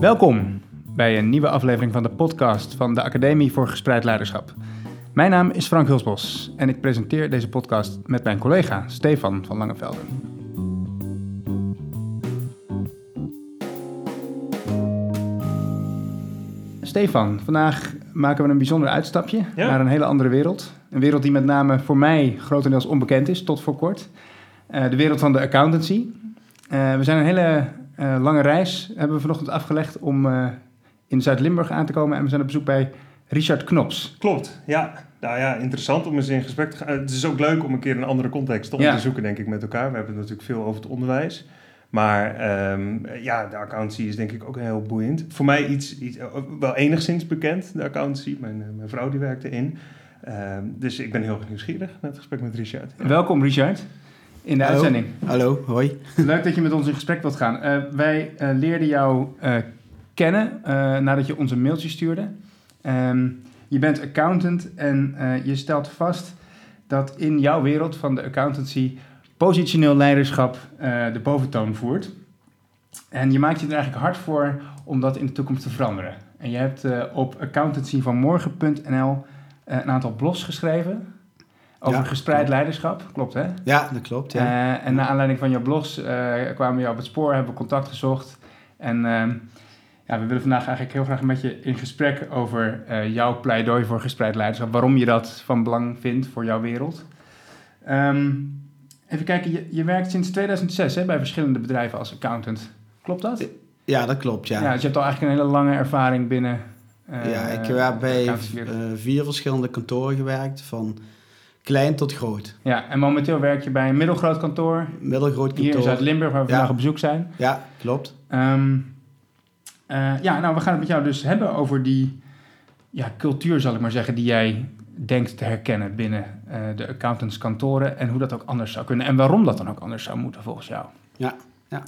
Welkom bij een nieuwe aflevering van de podcast van de Academie voor Gespreid Leiderschap. Mijn naam is Frank Hulsbos en ik presenteer deze podcast met mijn collega Stefan van Langevelden. Stefan, vandaag maken we een bijzonder uitstapje Ja. naar een hele andere wereld. Een wereld die met name voor mij grotendeels onbekend is, tot voor kort. Eh, de wereld van de accountancy. Eh, we zijn een hele eh, lange reis, hebben we vanochtend afgelegd om eh, in Zuid-Limburg aan te komen. En we zijn op bezoek bij Richard Knops. Klopt, ja. Nou ja, interessant om eens in gesprek te gaan. Het is ook leuk om een keer een andere context Ja. te zoeken, denk ik, met elkaar. We hebben het natuurlijk veel over het onderwijs. Maar ehm, ja, de accountancy is denk ik ook heel boeiend. Voor mij iets, iets eh, wel enigszins bekend, de accountancy. Mijn, eh, mijn vrouw die werkte in. Ehm, dus ik ben heel nieuwsgierig naar het gesprek met Richard. Welkom Richard in de Hallo. uitzending. Hallo, hoi. Leuk dat je met ons in gesprek wilt gaan. Eh, wij eh, leerden jou eh, kennen nadat je ons een mailtje stuurde. Ehm, je bent accountant en je stelt vast dat in jouw wereld van de accountancy positioneel leiderschap de boventoon voert. En je maakt je er eigenlijk hard voor om dat in de toekomst te veranderen. En je hebt op accountancyvanmorgen.nl een aantal blogs geschreven over Ja, gespreid klopt. leiderschap. Klopt hè? Ja, dat klopt, ja. Eh, en naar aanleiding van jouw blogs eh, kwamen we jou op het spoor, hebben we contact gezocht. En ehm, ja, we willen vandaag eigenlijk heel graag met je in gesprek over eh, jouw pleidooi voor gespreid leiderschap. Waarom je dat van belang vindt voor jouw wereld. Ehm, even kijken, je, je werkt sinds 2006 hè, bij verschillende bedrijven als accountant. Klopt dat? ja, dat klopt, ja. Ja, dus je hebt al eigenlijk een hele lange ervaring binnen. ja, ik heb bij vier verschillende kantoren gewerkt, van klein tot groot. ja, en momenteel werk je bij een middelgroot kantoor Middelgroot hier in kantoor. Zuid-Limburg, waar we Ja. vandaag op bezoek zijn. Ja, klopt. Ehm, eh, ja, nou, we gaan het met jou dus hebben over die ja, cultuur, zal ik maar zeggen, die jij denkt te herkennen binnen eh, de accountantskantoren en hoe dat ook anders zou kunnen en waarom dat dan ook anders zou moeten volgens jou. Ja, ja.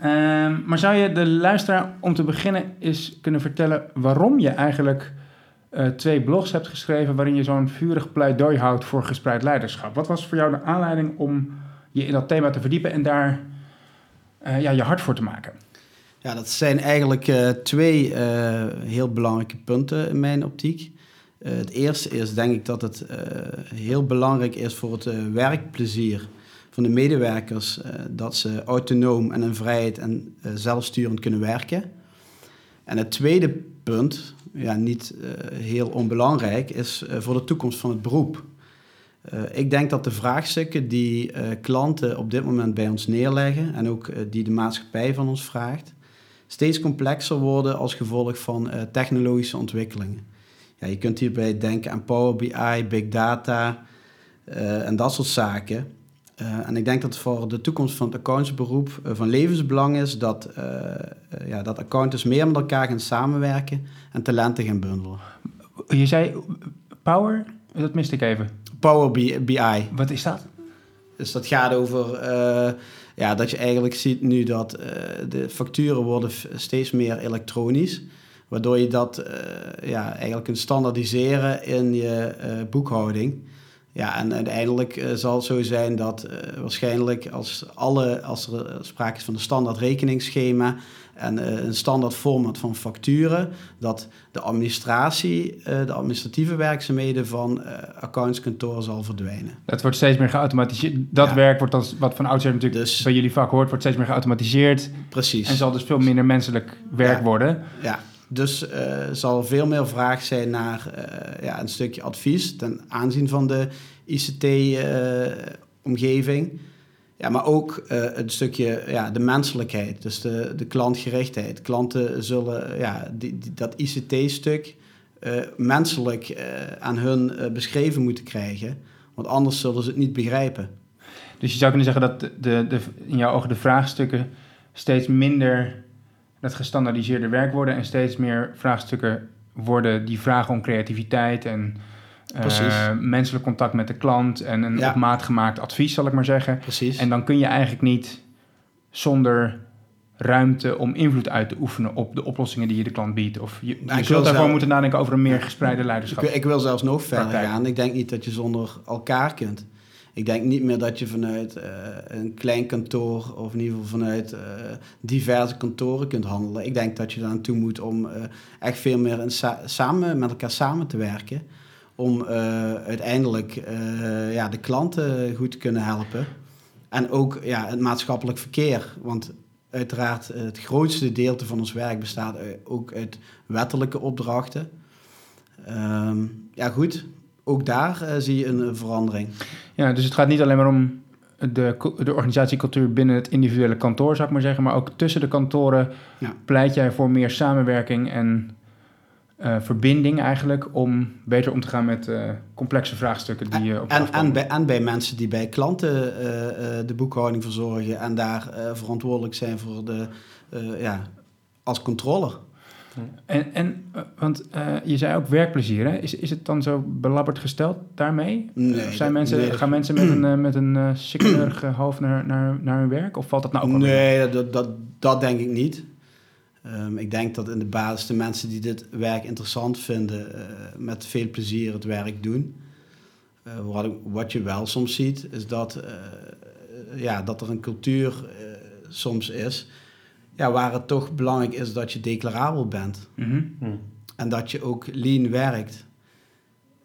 Ehm, maar zou je de luisteraar om te beginnen eens kunnen vertellen waarom je eigenlijk eh, twee blogs hebt geschreven waarin je zo'n vurig pleidooi houdt voor gespreid leiderschap? Wat was voor jou de aanleiding om je in dat thema te verdiepen en daar eh, ja, je hart voor te maken? Ja, dat zijn eigenlijk eh, twee heel belangrijke punten in mijn optiek. Het eerste is denk ik dat het heel belangrijk is voor het werkplezier van de medewerkers dat ze autonoom en in vrijheid en zelfsturend kunnen werken. En het tweede punt, ja, niet eh, heel onbelangrijk, is eh, voor de toekomst van het beroep. Eh, ik denk dat de vraagstukken die klanten op dit moment bij ons neerleggen en ook die de maatschappij van ons vraagt, steeds complexer worden als gevolg van technologische ontwikkelingen. Ja, je kunt hierbij denken aan Power BI, Big Data en dat soort zaken. Eh, en ik denk dat voor de toekomst van het accountantsberoep eh, van levensbelang is dat, eh, ja, dat accountants meer met elkaar gaan samenwerken en talenten gaan bundelen. Je zei Power, dat miste ik even. Power BI, Wat is dat? Dus dat gaat over ja, dat je eigenlijk ziet nu dat de facturen worden steeds meer elektronisch. Waardoor je dat ja, eigenlijk kunt standaardiseren in je boekhouding. Ja, en uiteindelijk eh, zal het zo zijn dat eh, waarschijnlijk als, alle, als er eh, sprake is van een standaard rekeningsschema en een standaard format van facturen, dat de administratie, de administratieve werkzaamheden van accountskantoor zal verdwijnen. Dat wordt steeds meer geautomatiseerd. Dat Ja. werk wordt dan, wat van oudsher natuurlijk Dus- bij jullie vak hoort, wordt steeds meer geautomatiseerd. Precies. En zal dus veel minder menselijk werk Ja. worden. Ja, dus eh zal er veel meer vraag zijn naar eh, ja, een stukje advies ten aanzien van de ICT-omgeving. ja, maar ook eh, een stukje ja, de menselijkheid, dus de, de klantgerichtheid. Klanten zullen ja, die, dat ICT-stuk eh, menselijk eh, aan hun eh, beschreven moeten krijgen, want anders zullen ze het niet begrijpen. Dus je zou kunnen zeggen dat de, de- in jouw ogen de vraagstukken steeds minder dat gestandaardiseerde werk worden en steeds meer vraagstukken worden die vragen om creativiteit en Precies. menselijk contact met de klant en een Ja. op maat gemaakt advies, zal ik maar zeggen. Precies. En dan kun je eigenlijk niet zonder ruimte om invloed uit te oefenen op de oplossingen die je de klant biedt. Of je, je Nou, ik zult daarvoor moeten nadenken over een meer gespreide Ik, leiderschap. wil- ik wil zelfs nog verder gaan. Ik denk niet dat je zonder elkaar kunt. Ik denk niet meer dat je vanuit eh, een klein kantoor of in ieder geval vanuit eh, diverse kantoren kunt handelen. Ik denk dat je daar naartoe moet om eh, echt veel meer samen met elkaar samen te werken. Om uiteindelijk ja, de klanten goed te kunnen helpen. En ook ja, het maatschappelijk verkeer. Want uiteraard het grootste gedeelte van ons werk bestaat ook uit wettelijke opdrachten. Ehm, ja goed, ook daar eh, zie je een verandering. Ja, dus het gaat niet alleen maar om de, de organisatiecultuur binnen het individuele kantoor, zou ik maar zeggen, maar ook tussen de kantoren Ja. pleit jij voor meer samenwerking en eh, verbinding eigenlijk om beter om te gaan met eh, complexe vraagstukken die je op En, en, bij, en bij mensen die bij klanten de boekhouding verzorgen en daar verantwoordelijk zijn voor de, ja, als controller. En, en eh, want eh, je zei ook werkplezier, hè? Is, is het dan zo belabberd gesteld daarmee? Nee, Of zijn dat- mensen, nee, gaan mensen met een, eh, met een uh, hoofd naar, naar, naar hun werk? Of valt dat nou ook? Nee, dat, dat, dat denk ik niet. Ehm, ik denk dat in de basis de mensen die dit werk interessant vinden, met veel plezier het werk doen. Wat, ik- wat je wel soms ziet, is dat, ja, dat er een cultuur soms is ja, waar het toch belangrijk is dat je declarabel bent. Mhm. Hm. En dat je ook lean werkt.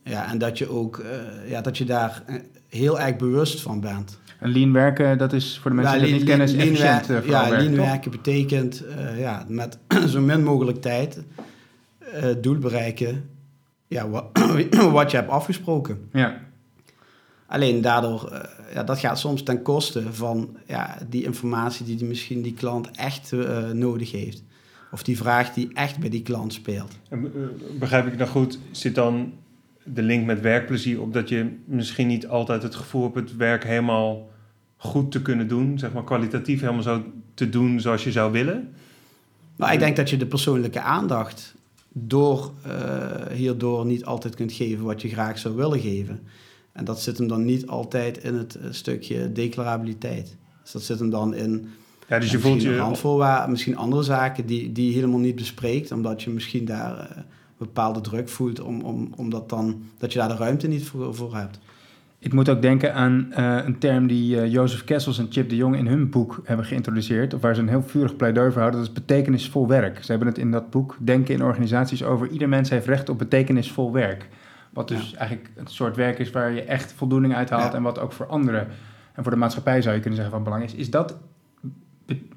Ja, en dat je ook eh, ja, dat je daar eh, heel erg bewust van bent. En lean werken, dat is voor de mensen Ja, die dat niet lean- kennen, is lean efficiënt wer- eh, Ja, werken, lean toch? werken betekent eh, ja, met zo min mogelijk tijd eh, doel bereiken ja, wat, wat je hebt afgesproken. Ja. Alleen daardoor, eh, ja, dat gaat soms ten koste van ja, die informatie die die misschien die klant echt eh, nodig heeft. Of die vraag die echt bij die klant speelt. En, eh, begrijp ik nou goed, zit dan de link met werkplezier op dat je misschien niet altijd het gevoel hebt het werk helemaal goed te kunnen doen, zeg maar kwalitatief helemaal zo te doen zoals je zou willen? Maar ik denk dat je de persoonlijke aandacht door, hierdoor niet altijd kunt geven wat je graag zou willen geven. En dat zit hem dan niet altijd in het eh, stukje declarabiliteit. Dus dat zit hem dan in Ja, dus je voelt je... randvoorwaarden, misschien andere zaken die, die je helemaal niet bespreekt, omdat je misschien daar eh, bepaalde druk voelt, om, om, omdat dan, dat je daar de ruimte niet voor, voor hebt. Ik moet ook denken aan eh, een term die eh, Jozef Kessels en Chip de Jong in hun boek hebben geïntroduceerd, of waar ze een heel vurig pleidooi voor houden, dat is betekenisvol werk. Ze hebben het in dat boek Denken in organisaties over ieder mens heeft recht op betekenisvol werk. Wat dus eigenlijk een soort werk is waar je echt voldoening uit haalt Ja. en wat ook voor anderen en voor de maatschappij zou je kunnen zeggen van belang is. Is dat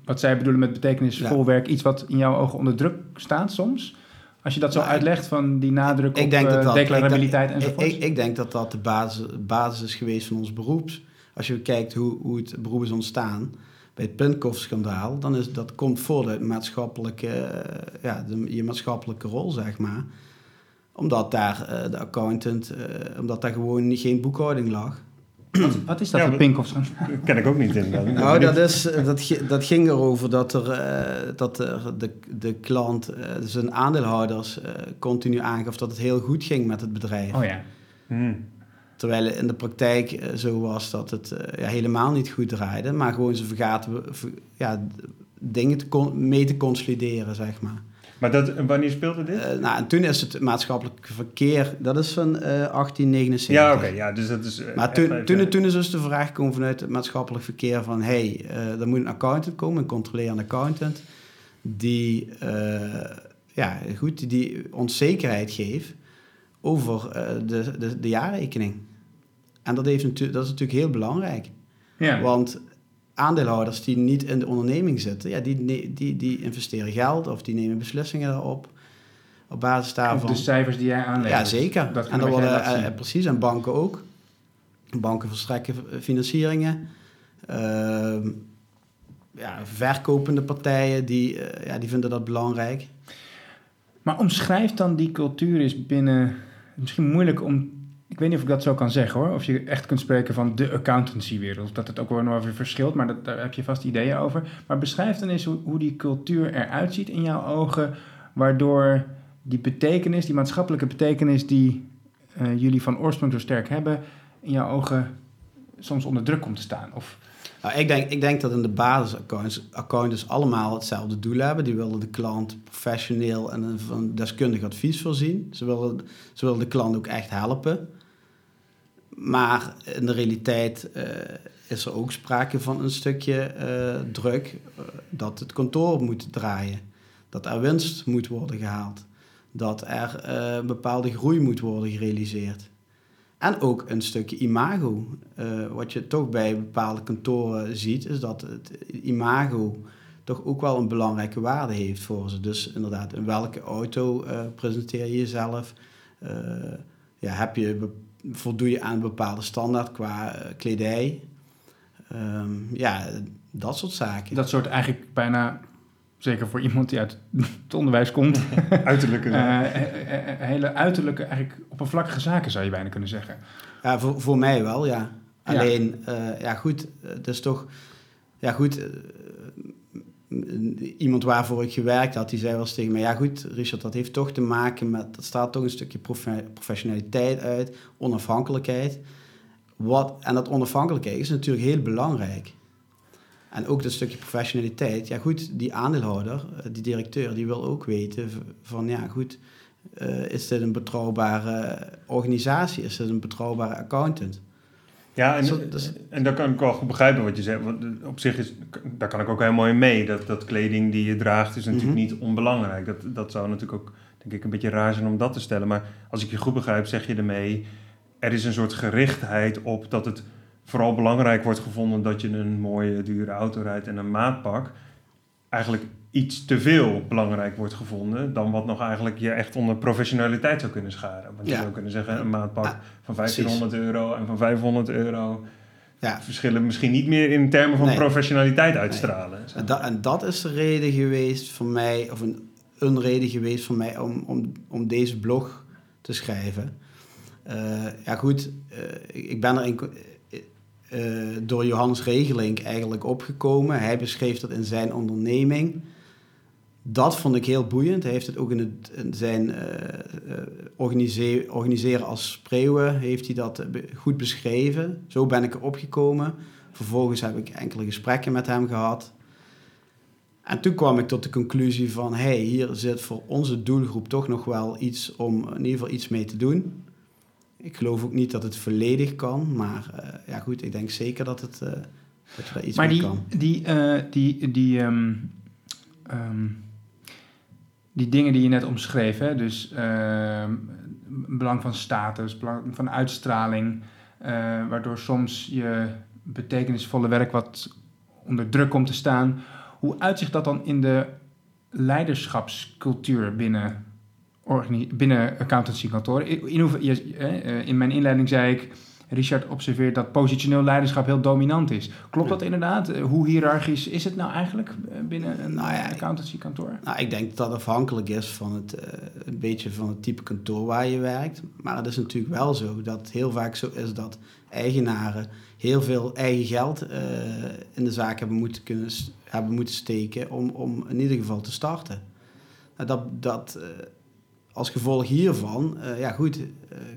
wat zij bedoelen met betekenisvol Ja. werk iets wat in jouw ogen onder druk staat soms? Als je dat zo Nou, uitlegt van die nadruk Ik op denk dat eh, dat, declarabiliteit ik, enzovoort. ik, ik denk dat dat de basis, basis is geweest van ons beroeps. Als je kijkt hoe, hoe het beroep is ontstaan bij het Puntkoff-schandaal, dan is dat komt voort uit maatschappelijke, eh, ja, de, je maatschappelijke rol, zeg maar. Omdat daar eh, de accountant, eh, omdat daar gewoon geen boekhouding lag. Wat is dat, Ja, een maar- Pinkoffs? Dat ken ik ook niet inderdaad. Nou, dat, is, dat, dat ging erover dat, er, eh, dat er de, de klant, eh, zijn aandeelhouders, continu aangaf dat het heel goed ging met het bedrijf. Oh ja. Hm. Terwijl het in de praktijk zo was dat het ja, helemaal niet goed draaide, maar gewoon ze vergaten ver- ja, dingen te mee te consolideren, zeg maar. Maar dat, wanneer speelde dit? Eh, nou, en toen is het maatschappelijk verkeer, dat is van eh, 1879. ja, oké. ja, dus dat is... eh, Maar toen, even- toen, toen is dus de vraag gekomen vanuit het maatschappelijk verkeer van... hé, hey, eh, er moet een accountant komen, een controlerende accountant... die, eh, ja, goed, die- die ons zekerheid geeft over eh, de, de, de jaarrekening. En dat, heeft dat is natuurlijk heel belangrijk. Ja. Want aandeelhouders die niet in de onderneming zitten... Ja, die, die, die investeren geld of die nemen beslissingen daarop... op basis daarvan... de cijfers die jij aanlegt. Ja, zeker. Dat en dan worden, eh, precies, en banken ook. Banken verstrekken financieringen. Ehm, ja, verkopende partijen, die, eh, ja, die vinden dat belangrijk. Maar omschrijf dan die cultuur is binnen... Misschien moeilijk om... Ik weet niet of ik dat zo kan zeggen hoor. Of je echt kunt spreken van de accountancywereld. Dat het ook wel nog weer verschilt. Maar dat, daar heb je vast ideeën over. Maar beschrijf dan eens hoe, hoe die cultuur eruit ziet in jouw ogen. Waardoor die betekenis, die maatschappelijke betekenis die eh, jullie van oorsprong zo sterk hebben... in jouw ogen soms onder druk komt te staan. Of, Nou, ik, denk, ik denk dat in de basis accountants, allemaal hetzelfde doel hebben. Die willen de klant professioneel en van deskundig advies voorzien. Ze willen, ze willen de klant ook echt helpen. Maar in de realiteit uh, is er ook sprake van een stukje uh, druk dat het kantoor moet draaien. Dat er winst moet worden gehaald. Dat er uh, bepaalde groei moet worden gerealiseerd. En ook een stukje imago. wat je toch bij bepaalde kantoren ziet, is dat het imago toch ook wel een belangrijke waarde heeft voor ze. Dus inderdaad, in welke auto presenteer je jezelf? ja, heb je voldoe je aan een bepaalde standaard qua uh, kledij. Um, ja, dat soort zaken. Dat soort eigenlijk bijna, zeker voor iemand die uit het onderwijs komt... uiterlijke uh, hele uiterlijke, eigenlijk oppervlakkige zaken zou je bijna kunnen zeggen. Ja, voor, voor mij wel, ja. Alleen, ja, ja goed, het is toch... Ja goed, iemand waarvoor ik gewerkt had, die zei wel eens tegen mij: Ja, goed, Richard, dat heeft toch te maken met. Dat staat toch een stukje professionaliteit uit, onafhankelijkheid. Wat, en dat onafhankelijkheid is natuurlijk heel belangrijk. En ook dat stukje professionaliteit. Ja, goed, die aandeelhouder, eh, die directeur, die wil ook weten van: Ja, goed, uh, is dit een betrouwbare organisatie? Is dit een betrouwbare accountant? Ja, en, en dat kan ik wel goed begrijpen wat je zegt. Want op zich is, daar kan ik ook helemaal in mee. Dat, dat kleding die je draagt is natuurlijk mhm. niet onbelangrijk. Dat, dat zou natuurlijk ook, denk ik, een beetje raar zijn om dat te stellen. Maar als ik je goed begrijp, zeg je ermee... er is een soort gerichtheid op dat het vooral belangrijk wordt gevonden... dat je een mooie, dure auto rijdt en een maatpak. Eigenlijk iets te veel belangrijk wordt gevonden dan wat nog eigenlijk je echt onder professionaliteit zou kunnen scharen. Want je zou kunnen zeggen een maatpak ah, van 1500 euro en van 500 euro ja. verschillen misschien niet meer in termen van professionaliteit uitstralen. En, dat, en, dat, is de reden geweest voor mij, of een, een reden geweest voor mij om, om, om deze blog te schrijven. Uh, ja goed, uh, ik ben er in, uh, door Johannes Regelink eigenlijk opgekomen. Hij beschreef dat in zijn onderneming dat vond ik heel boeiend. Hij heeft het ook in, het, in zijn uh, organiseren als spreeuwen, heeft hij dat goed beschreven. Zo ben ik erop gekomen. Vervolgens heb ik enkele gesprekken met hem gehad. En toen kwam ik tot de conclusie van, hey, hier zit voor onze doelgroep toch nog wel iets om in ieder geval iets mee te doen. Ik geloof ook niet dat het volledig kan, maar uh, ja goed, ik denk zeker dat, het, uh, dat iets maar mee die, kan. die, die, die, um, um, die dingen die je net omschreef, hè? dus uh, belang van status, belang van uitstraling, uh, waardoor soms je betekenisvolle werk wat onder druk komt te staan. Hoe uitzicht dat dan in de leiderschapscultuur binnen, binnen accountancykantoren? In, eh, in mijn inleiding zei ik, Richard observeert dat positioneel leiderschap heel dominant is. Klopt dat inderdaad? Eh, hoe hiërarchisch is het nou eigenlijk eh, binnen een nou ja, accountancykantoor? Nou, ik denk dat het afhankelijk is van het, uh, een beetje van het type kantoor waar je werkt. Maar het is natuurlijk wel zo dat het heel vaak zo is dat eigenaren heel veel eigen geld uh, in de zaak hebben moeten, kunnen, hebben moeten steken om, om in ieder geval te starten. Nou, dat, dat als gevolg hiervan, uh, ja goed, uh,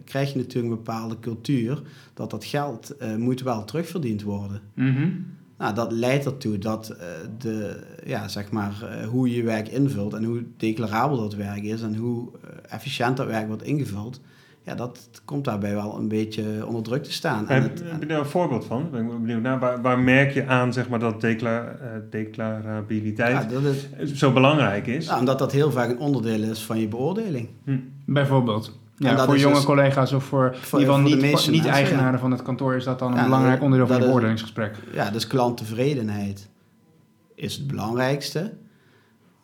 krijg je natuurlijk een bepaalde cultuur dat dat geld uh, moet wel terugverdiend worden. Mm Nou, dat leidt ertoe dat de, ja, zeg maar, hoe je je werk invult en hoe declarabel dat werk is en hoe efficiënt dat werk wordt ingevuld, ja, dat komt daarbij wel een beetje onder druk te staan. Heb, het, heb je daar een voorbeeld van? Ben ik benieuwd naar. Waar, waar merk je aan zeg maar, dat decla uh, declarabiliteit ja, dat zo belangrijk is? Nou, omdat dat heel vaak een onderdeel is van je beoordeling. Hm. Bijvoorbeeld. Ja, voor jonge dus, collega's of voor, voor in ieder geval niet, niet eigenaren van het kantoor is dat dan een belangrijk onderdeel van het beoordelingsgesprek. Ja, dus klanttevredenheid is het belangrijkste.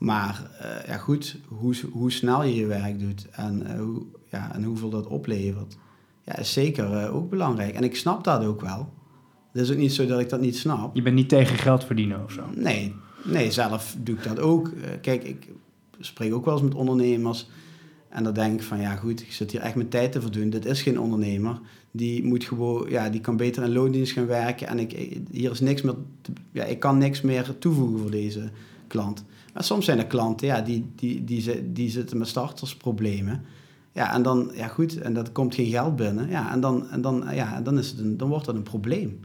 Maar uh, ja, goed, hoe, hoe snel je je werk doet en uh, hoe, ja, en hoeveel dat oplevert, ja, is zeker uh, ook belangrijk. En ik snap dat ook wel. Het is ook niet zo dat ik dat niet snap. Je bent niet tegen geld verdienen of zo? Nee, nee zelf doe ik dat ook. Kijk, ik spreek ook wel eens met ondernemers. En dan denk ik van, ja goed, ik zit hier echt mijn tijd te verdoen. Dit is geen ondernemer. Die moet gewoon, ja, die kan beter in loondienst gaan werken. En ik, hier is niks meer, ja, ik kan niks meer toevoegen voor deze klant. Maar soms zijn er klanten, ja, die, die, die, die, die zitten met startersproblemen. Ja, en dan, ja goed, en dat komt geen geld binnen. Ja, en dan, en dan, ja, dan, is het een, dan wordt dat een probleem.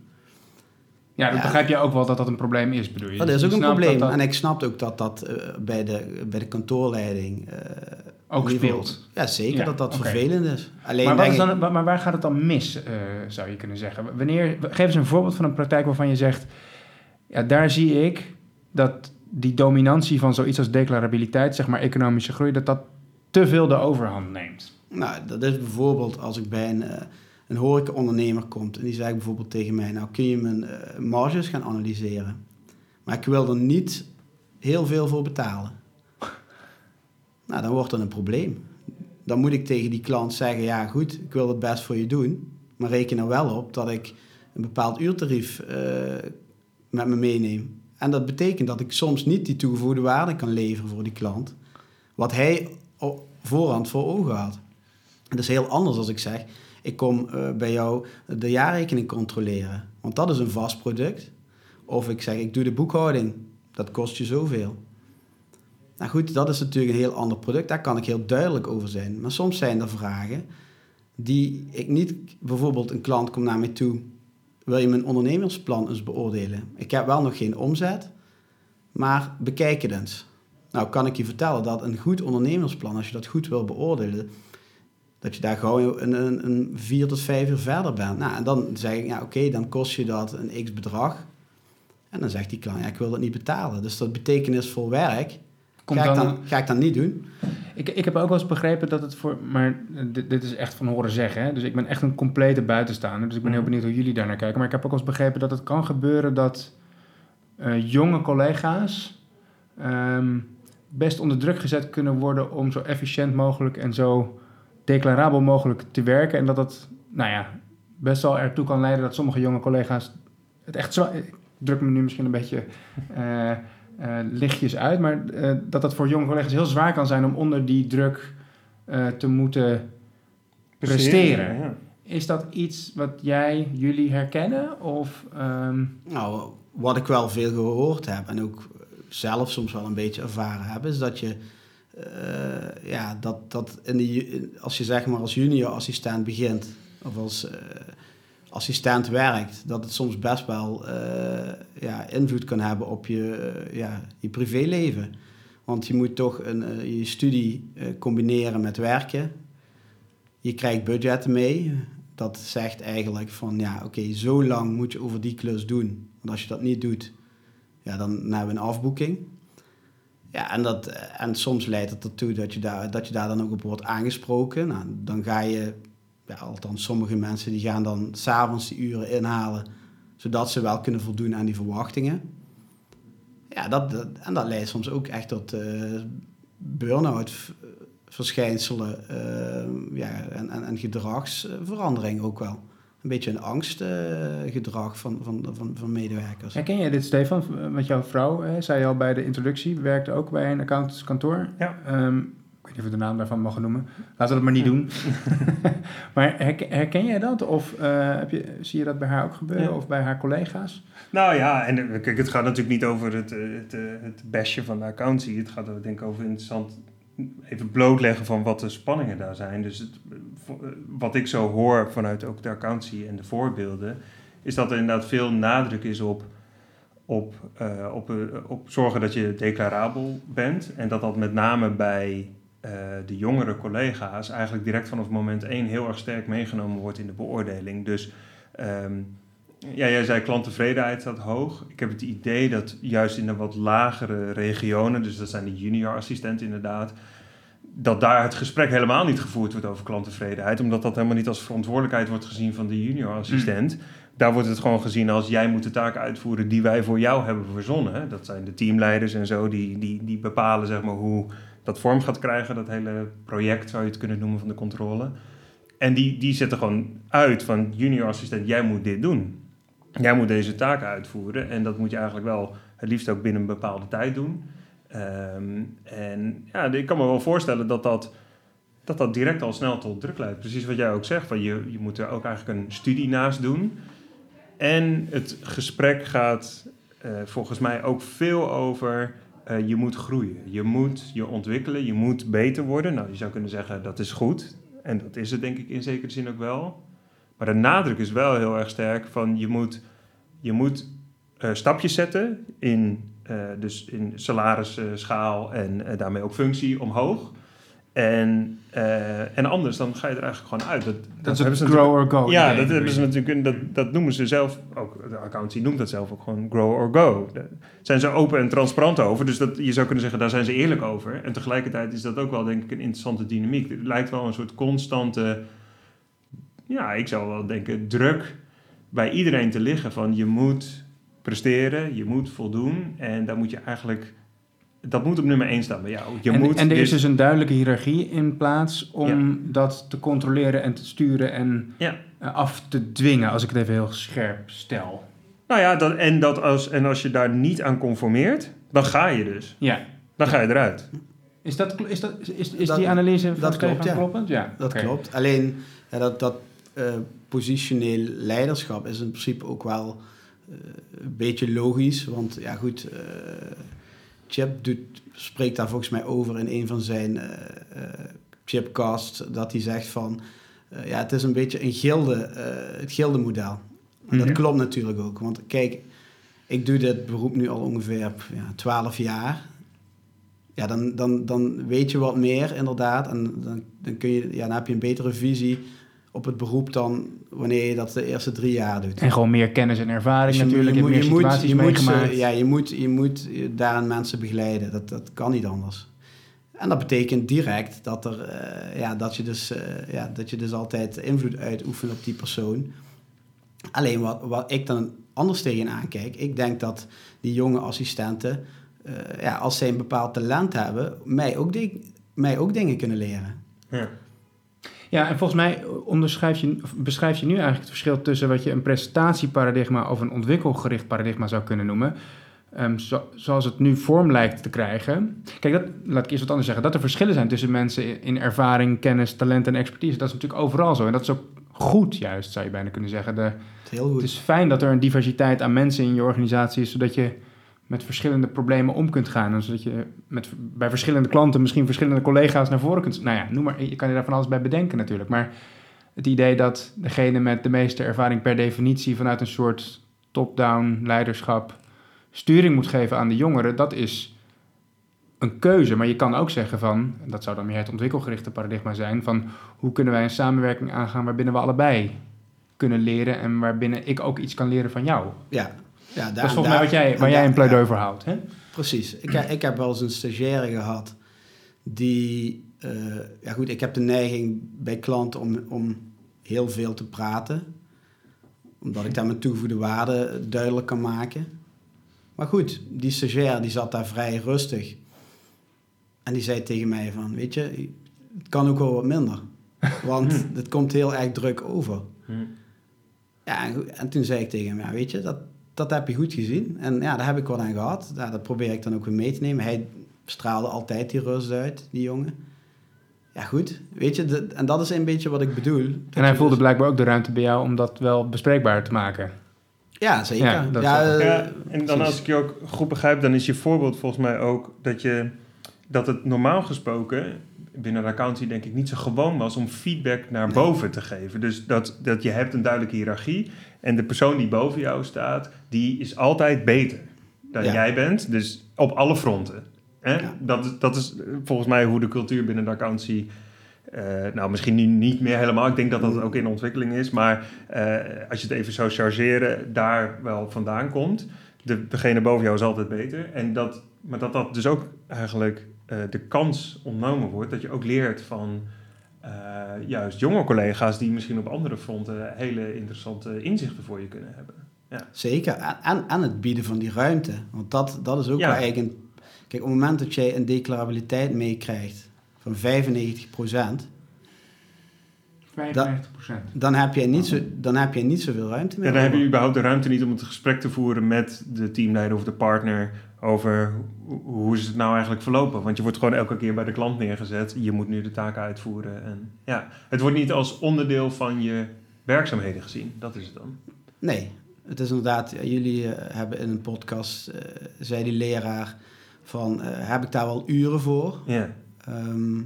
Ja, dan begrijp je ook wel dat dat een probleem is, bedoel je? Dat is ook een probleem. En ik snap ook dat dat uh, bij, de, bij de kantoorleiding uh, ook geval- speelt. Ja, zeker Ja, dat dat vervelend is. Alleen Maar, is dan, maar waar gaat het dan mis, eh, zou je kunnen zeggen? Wanneer, geef eens een voorbeeld van een praktijk waarvan je zegt... Ja, daar zie ik dat die dominantie van zoiets als declarabiliteit, zeg maar economische groei, dat dat te veel de overhand neemt. Nou, dat is bijvoorbeeld als ik bij een, eh, een horecaondernemer kom en die zegt bijvoorbeeld tegen mij, nou kun je mijn eh, marges gaan analyseren. Maar ik wil er niet heel veel voor betalen. Nou, dan wordt dat een probleem. Dan moet ik tegen die klant zeggen, ja goed, ik wil het best voor je doen, maar reken er wel op dat ik een bepaald uurtarief eh, met me meeneem. En dat betekent dat ik soms niet die toegevoegde waarde kan leveren voor die klant, wat hij voorhand voor ogen had. Het is heel anders als ik zeg, ik kom eh, bij jou de jaarrekening controleren, want dat is een vast product. Of ik zeg, ik doe de boekhouding, dat kost je zoveel. Nou goed, dat is natuurlijk een heel ander product, daar kan ik heel duidelijk over zijn. Maar soms zijn er vragen die ik niet, bijvoorbeeld een klant komt naar mij toe, wil je mijn ondernemersplan eens beoordelen? Ik heb wel nog geen omzet, maar bekijk het eens. Nou kan ik je vertellen dat een goed ondernemersplan, als je dat goed wil beoordelen, dat je daar gewoon een, een, een vier tot vijf uur verder bent. Nou, en dan zeg ik, ja oké, dan kost je dat een x bedrag. En dan zegt die klant, ja ik wil dat niet betalen. Dus dat betekenisvol werk Komt ga, ik dan, ga ik dan niet doen. Ik, ik heb ook wel eens begrepen dat het voor. Maar dit, dit is echt van horen zeggen. Hè? Dus ik ben echt een complete buitenstaander. Dus ik ben heel Mhm. benieuwd hoe jullie daar naar kijken. Maar ik heb ook wel eens begrepen dat het kan gebeuren dat eh, jonge collega's. ehm, best onder druk gezet kunnen worden om zo efficiënt mogelijk en zo declarabel mogelijk te werken. En dat dat, nou ja, best wel ertoe kan leiden dat sommige jonge collega's het echt zwaar. Ik druk me nu misschien een beetje eh, lichtjes uit, maar eh, dat dat voor jonge collega's heel zwaar kan zijn om onder die druk eh, te moeten presteren. Ja. Is dat iets wat jij, jullie herkennen? Of, ehm, Nou, wat ik wel veel gehoord heb en ook zelf soms wel een beetje ervaren heb, is dat je, eh, ja, dat, dat in de, als je zeg maar als junior assistent begint of als eh, assistent werkt, dat het soms best wel eh, ja, invloed kan hebben op je, eh, ja, je privéleven. Want je moet toch een, eh, je studie combineren met werken. Je krijgt budgetten mee. Dat zegt eigenlijk van ja, oké, zo lang moet je over die klus doen. Want als je dat niet doet, ja, dan hebben we een afboeking. Ja, en, dat, en soms leidt het ertoe dat je, daar, dat je daar dan ook op wordt aangesproken. Nou, dan ga je, ja, althans sommige mensen die gaan dan s'avonds die uren inhalen, zodat ze wel kunnen voldoen aan die verwachtingen. Ja, dat, dat- en dat leidt soms ook echt tot eh burn-out verschijnselen eh, ja, en, en, en gedragsverandering ook wel. Een beetje een angstgedrag van, van, van, van medewerkers. herken jij dit, Stefan? Want jouw vrouw, hè, zei je al bij de introductie, werkte ook bij een accountantskantoor. Ja. Ehm, niet of we de naam daarvan mogen noemen. Laten we dat maar niet doen. maar herken, herken jij dat? Of eh, heb je, zie je dat bij haar ook gebeuren? Ja. Of bij haar collega's? Nou ja, en eh, kijk, het gaat natuurlijk niet over het, eh, het, het bestje van de accountie. Het gaat denk ik over interessant even blootleggen van wat de spanningen daar zijn. Dus het, wat ik zo hoor vanuit ook de accountie en de voorbeelden, is dat er inderdaad veel nadruk is op, op, op, op zorgen dat je declarabel bent. En dat dat met name bij de jongere collega's eigenlijk direct vanaf moment één heel erg sterk meegenomen wordt in de beoordeling. Dus ehm, ja, jij zei klanttevredenheid staat hoog. Ik heb het idee dat juist in de wat lagere regionen, dus dat zijn de junior assistenten inderdaad, dat daar het gesprek helemaal niet gevoerd wordt over klanttevredenheid, omdat dat helemaal niet als verantwoordelijkheid wordt gezien van de junior assistent. Daar wordt het gewoon gezien als jij moet de taken uitvoeren die wij voor jou hebben verzonnen. Dat zijn de teamleiders en zo, die, die, die bepalen zeg maar hoe dat vorm gaat krijgen, dat hele project zou je het kunnen noemen van de controle. En die, die zetten gewoon uit van junior assistent, jij moet dit doen. Jij moet deze taken uitvoeren en dat moet je eigenlijk wel het liefst ook binnen een bepaalde tijd doen. Ehm, en ja, ik kan me wel voorstellen dat dat, dat dat direct al snel tot druk leidt. Precies wat jij ook zegt, van je, je moet er ook eigenlijk een studie naast doen. En het gesprek gaat eh, volgens mij ook veel over eh, je moet groeien. Je moet je ontwikkelen, je moet beter worden. Nou, je zou kunnen zeggen dat is goed. En dat is het denk ik in zekere zin ook wel. Maar de nadruk is wel heel erg sterk van je moet, je moet eh, stapjes zetten in, eh, dus in salarisschaal en daarmee ook functie omhoog. En, eh, en anders, dan ga je er eigenlijk gewoon uit. Dat, Dat is het grow or go. ja, dat, hebben ze natuurlijk, dat, dat noemen ze zelf, ook de accountancy noemt dat zelf ook gewoon grow or go. Daar zijn ze open en transparant over, dus dat, je zou kunnen zeggen, daar zijn ze eerlijk over. En tegelijkertijd is dat ook wel, denk ik, een interessante dynamiek. Het lijkt wel een soort constante, ja, ik zou wel denken, druk bij iedereen te liggen van je moet presteren, je moet voldoen en daar moet je eigenlijk, dat moet op nummer één staan bij jou. Je en, moet en er dit- is dus een duidelijke hiërarchie in plaats om Ja. dat te controleren en te sturen en Ja. eh, af te dwingen, als ik het even heel scherp stel. Nou ja, dat, en, dat als, en als je daar niet aan conformeert, dan ga je dus. Ja. Dan ga je eruit. Is, dat, is, dat, is, is Dat- die analyse van dat klopt, ja. kloppend? Ja, Dat klopt. Alleen ja, dat, dat eh, positioneel leiderschap is in principe ook wel eh, een beetje logisch. Want ja goed, eh, Chip doet, spreekt daar volgens mij over in een van zijn eh eh, chipcasts. Dat hij zegt van, eh, ja het is een beetje een gilde, het gilde model. En dat Mhm. klopt natuurlijk ook. Want kijk, ik doe dit beroep nu al ongeveer ja, 12 jaar. Ja, dan, dan, dan weet je wat meer inderdaad. En dan, dan, kun je, ja, dan heb je een betere visie op het beroep dan wanneer je dat de eerste drie jaar doet. En gewoon meer kennis en ervaring Dus je, natuurlijk. je, Je, meer je moet, situaties je moet, ze- meegemaakt. ja, je moet, je moet daarin mensen begeleiden. Dat, dat kan niet anders. En dat betekent direct dat, er, eh, ja, dat, je dus, eh, ja, dat je dus altijd invloed uitoefent op die persoon. Alleen wat, wat ik dan anders tegenaan kijk, ik denk dat die jonge assistenten, eh, ja, als zij een bepaald talent hebben, mij ook, mij ook dingen kunnen leren. Ja. Ja, en volgens mij onderschrijf je, beschrijf je nu eigenlijk het verschil tussen wat je een prestatieparadigma of een ontwikkelgericht paradigma zou kunnen noemen. Ehm, zo- zoals het nu vorm lijkt te krijgen. Kijk, dat, laat ik eerst wat anders zeggen. Dat er verschillen zijn tussen mensen in- in ervaring, kennis, talent en expertise. Dat is natuurlijk overal zo. En dat is ook goed, juist, zou je bijna kunnen zeggen. De, heel goed. het is fijn dat er een diversiteit aan mensen in je organisatie is, zodat je met verschillende problemen om kunt gaan. En zodat je met, bij verschillende klanten misschien verschillende collega's naar voren kunt... Nou ja, noem maar, je kan je daar van alles bij bedenken natuurlijk. Maar het idee dat degene met de meeste ervaring per definitie... vanuit een soort top-down leiderschap sturing moet geven aan de jongeren... dat is een keuze. Maar je kan ook zeggen van, dat zou dan meer het ontwikkelgerichte paradigma zijn... van hoe kunnen wij een samenwerking aangaan waarbinnen we allebei kunnen leren... en waarbinnen ik ook iets kan leren van jou. Ja, ja daar, Dat is volgens mij wat jij, waar jij daar- een pleidooi ja, voor houdt. Hè? Precies. Ik, ik heb wel eens een stagiaire gehad die... eh, ja goed, ik heb de neiging bij klanten om, om heel veel te praten. Omdat ik daar mijn toegevoegde waarde duidelijk kan maken. Maar goed, die stagiair die zat daar vrij rustig. En die zei tegen mij van, weet je, het kan ook wel wat minder. Want het komt heel erg druk over. Hm. Ja, en, en toen zei ik tegen hem, ja, weet je, dat, dat heb je goed gezien. En ja, daar heb ik wat aan gehad. Ja, dat probeer ik dan ook weer mee te nemen. Hij straalde altijd die rust uit, die jongen. Ja, goed. Weet je, de- en dat is een beetje wat ik bedoel. En hij voelde dus- blijkbaar ook de ruimte bij jou om dat wel bespreekbaar te maken. Ja, zeker. Ja, Ja, wel- eh, Ja, en dan als ik je ook goed begrijp, dan is je voorbeeld volgens mij ook dat, je, dat het normaal gesproken binnen de accountancy denk ik niet zo gewoon was om feedback naar boven te geven. Dus dat, dat je hebt een duidelijke hiërarchie en de persoon die boven jou staat, die is altijd beter dan Ja. jij bent. Dus op alle fronten. Hè? Ja. Dat, is- dat is volgens mij hoe de cultuur binnen de accountancy eh, nou, misschien nu niet meer helemaal. Ik denk dat dat ook in ontwikkeling is. Maar eh, als je het even zou chargeren, daar wel vandaan komt. De, degene boven jou is altijd beter. En dat, maar dat dat dus ook eigenlijk eh, de kans ontnomen wordt. Dat je ook leert van eh, juist jonge collega's die misschien op andere fronten hele interessante inzichten voor je kunnen hebben. Zeker. En, en, en het bieden van die ruimte. Want dat, dat is ook Ja. wel eigenlijk een... Kijk, op het moment dat jij een declarabiliteit meekrijgt van 95 55 procent. dan heb jij niet, zo, dan heb jij niet zoveel ruimte meer. Ja, dan heb je überhaupt de ruimte niet om het gesprek te voeren met de teamleider of de partner over hoe, is het nou eigenlijk verlopen. Want je wordt gewoon elke keer bij de klant neergezet. Je moet nu de taken uitvoeren. En ja, het wordt niet als onderdeel van je werkzaamheden gezien. Dat is het dan. Nee, het is inderdaad, ja, jullie eh, hebben in een podcast, eh, zei die leraar, van eh, heb ik daar wel uren voor? Ja, Ehm,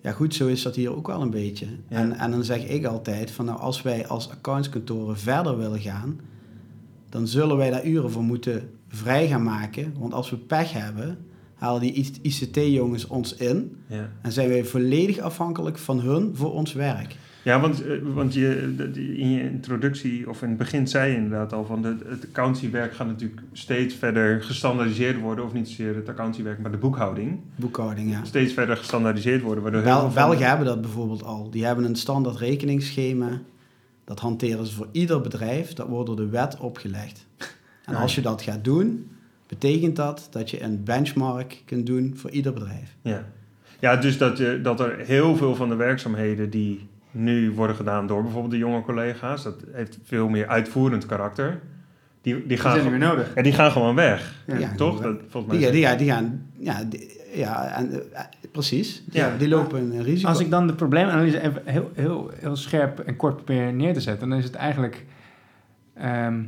ja goed, zo is dat hier ook wel een beetje. Ja. En, en dan zeg ik altijd, van nou, als wij als accountskantoren verder willen gaan, dan zullen wij daar uren voor moeten vrij gaan maken. Want als we pech hebben, halen die ICT-jongens ons in. Ja. En zijn wij volledig afhankelijk van hun voor ons werk. Ja, want, eh, want je, in je introductie, of in het begin zei je inderdaad al van de, het accountiewerk gaat natuurlijk steeds verder gestandaardiseerd worden, of niet zozeer het accountiewerk, maar de boekhouding. Boekhouding, ja. Steeds verder gestandaardiseerd worden. Waardoor heel Bel, Belgen de- hebben dat bijvoorbeeld al. Die hebben een standaard rekeningsschema. Dat hanteren ze voor ieder bedrijf. Dat wordt door de wet opgelegd. En Ja. als je dat gaat doen, betekent dat dat je een benchmark kunt doen voor ieder bedrijf. Ja, ja dus dat, je, dat er heel veel van de werkzaamheden die nu worden gedaan door bijvoorbeeld de jonge collega's, dat heeft veel meer uitvoerend karakter. Die, die, Die gaan, zijn niet meer nodig. ja, die gaan gewoon weg. Ja. Ja, toch? Dat, volgens mij Die, ja, die gaan, ja, die- ja en, eh, precies. Die, Ja. die lopen een risico. Als ik dan de probleemanalyse even heel, heel, heel scherp en kort probeer neer te zetten, dan is het eigenlijk ehm,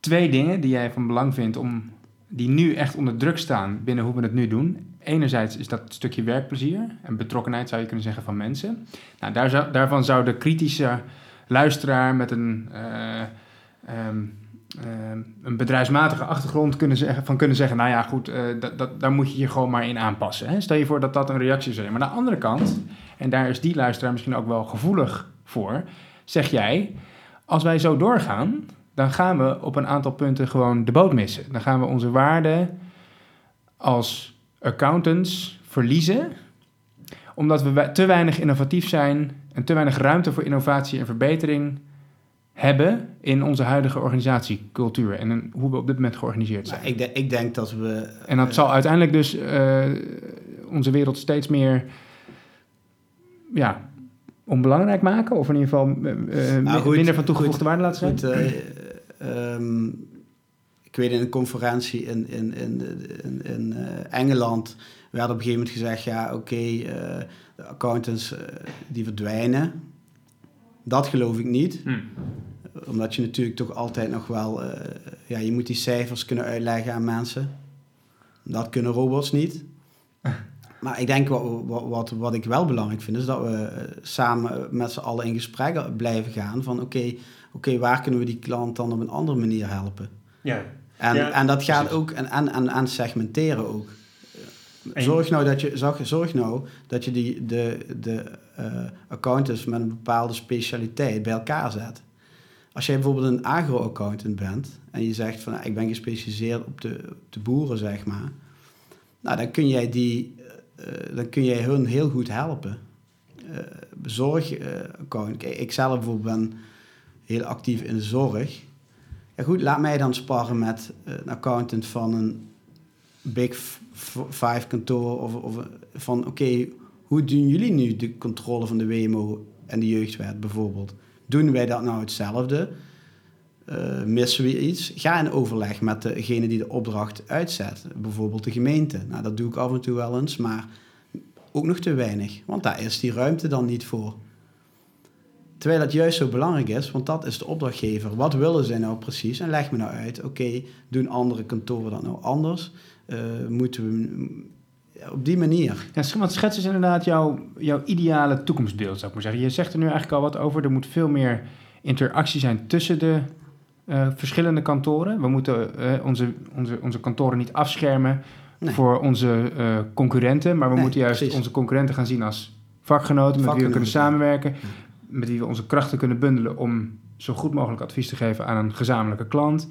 twee dingen die jij van belang vindt om die nu echt onder druk staan binnen hoe we het nu doen. Enerzijds is dat stukje werkplezier en betrokkenheid zou je kunnen zeggen van mensen. Nou, daar zou, daarvan zou de kritische luisteraar met een, eh, ehm, ehm, een bedrijfsmatige achtergrond kunnen zeggen, van kunnen zeggen, nou ja goed, eh, dat, dat, daar moet je je gewoon maar in aanpassen. Hè? Stel je voor dat dat een reactie zijn. Maar aan de andere kant, en daar is die luisteraar misschien ook wel gevoelig voor, zeg jij, als wij zo doorgaan, dan gaan we op een aantal punten gewoon de boot missen. Dan gaan we onze waarde als accountants verliezen, omdat we- te weinig innovatief zijn en te weinig ruimte voor innovatie en verbetering hebben in onze huidige organisatiecultuur en in hoe we op dit moment georganiseerd zijn. Ik, de- ik denk dat we... En dat eh, zal uiteindelijk dus eh, onze wereld steeds meer ja, onbelangrijk maken. Of in ieder geval eh, Nou, goed, minder van toegevoegde goed, waarde laten zijn. Goed, eh, ehm, ik weet in een conferentie in, in, in, in, in Engeland werd op een gegeven moment gezegd, ja oké, de accountants die verdwijnen. Dat geloof ik niet. Hm. Omdat je natuurlijk toch altijd nog wel, eh, ja, je moet die cijfers kunnen uitleggen aan mensen. Dat kunnen robots niet. Maar ik denk wat, wat, wat, ik wel belangrijk vind, is dat we eh, samen met z'n allen in gesprek blijven gaan van oké, oké, waar kunnen we die klant dan op een andere manier helpen? Ja. En, Ja, en dat gaat precies. ook, en, en, en, en segmenteren ook. Zorg nou dat je, zorg, zorg nou dat je die, de, de eh, accountants met een bepaalde specialiteit bij elkaar zet. Als jij bijvoorbeeld een agro-accountant bent en je zegt van ik ben gespecialiseerd op de, de boeren, zeg maar. Nou, dan kun jij, die, eh, eh, dan kun jij hun heel goed helpen. Eh zorg eh, account. Kijk, ik zelf bijvoorbeeld ben heel actief in de zorg. Ja goed, laat mij dan sparren met eh, een accountant van een Big Five kantoor of, of van oké, hoe doen jullie nu de controle van de WMO en de jeugdwet bijvoorbeeld? Doen wij dat nou hetzelfde? Eh, missen we iets? Ga in overleg met degene die de opdracht uitzet, bijvoorbeeld de gemeente. Nou, dat doe ik af en toe wel eens, maar ook nog te weinig, want daar is die ruimte dan niet voor. Terwijl het juist zo belangrijk is, want dat is de opdrachtgever. Wat willen zij nou precies? En leg me nou uit, oké, doen andere kantoren dat nou anders? Eh, moeten we op die manier? Ja, want schets is inderdaad jouw, jouw ideale toekomstbeeld, zou ik maar zeggen. Je zegt er nu eigenlijk al wat over. Er moet veel meer interactie zijn tussen de eh, verschillende kantoren. We moeten eh, onze, onze, onze kantoren niet afschermen Nee. voor onze eh, concurrenten. Maar we Nee, moeten juist precies. onze concurrenten gaan zien als vakgenoten... met wie we kunnen samenwerken. Met wie we onze krachten kunnen bundelen om zo goed mogelijk advies te geven aan een gezamenlijke klant.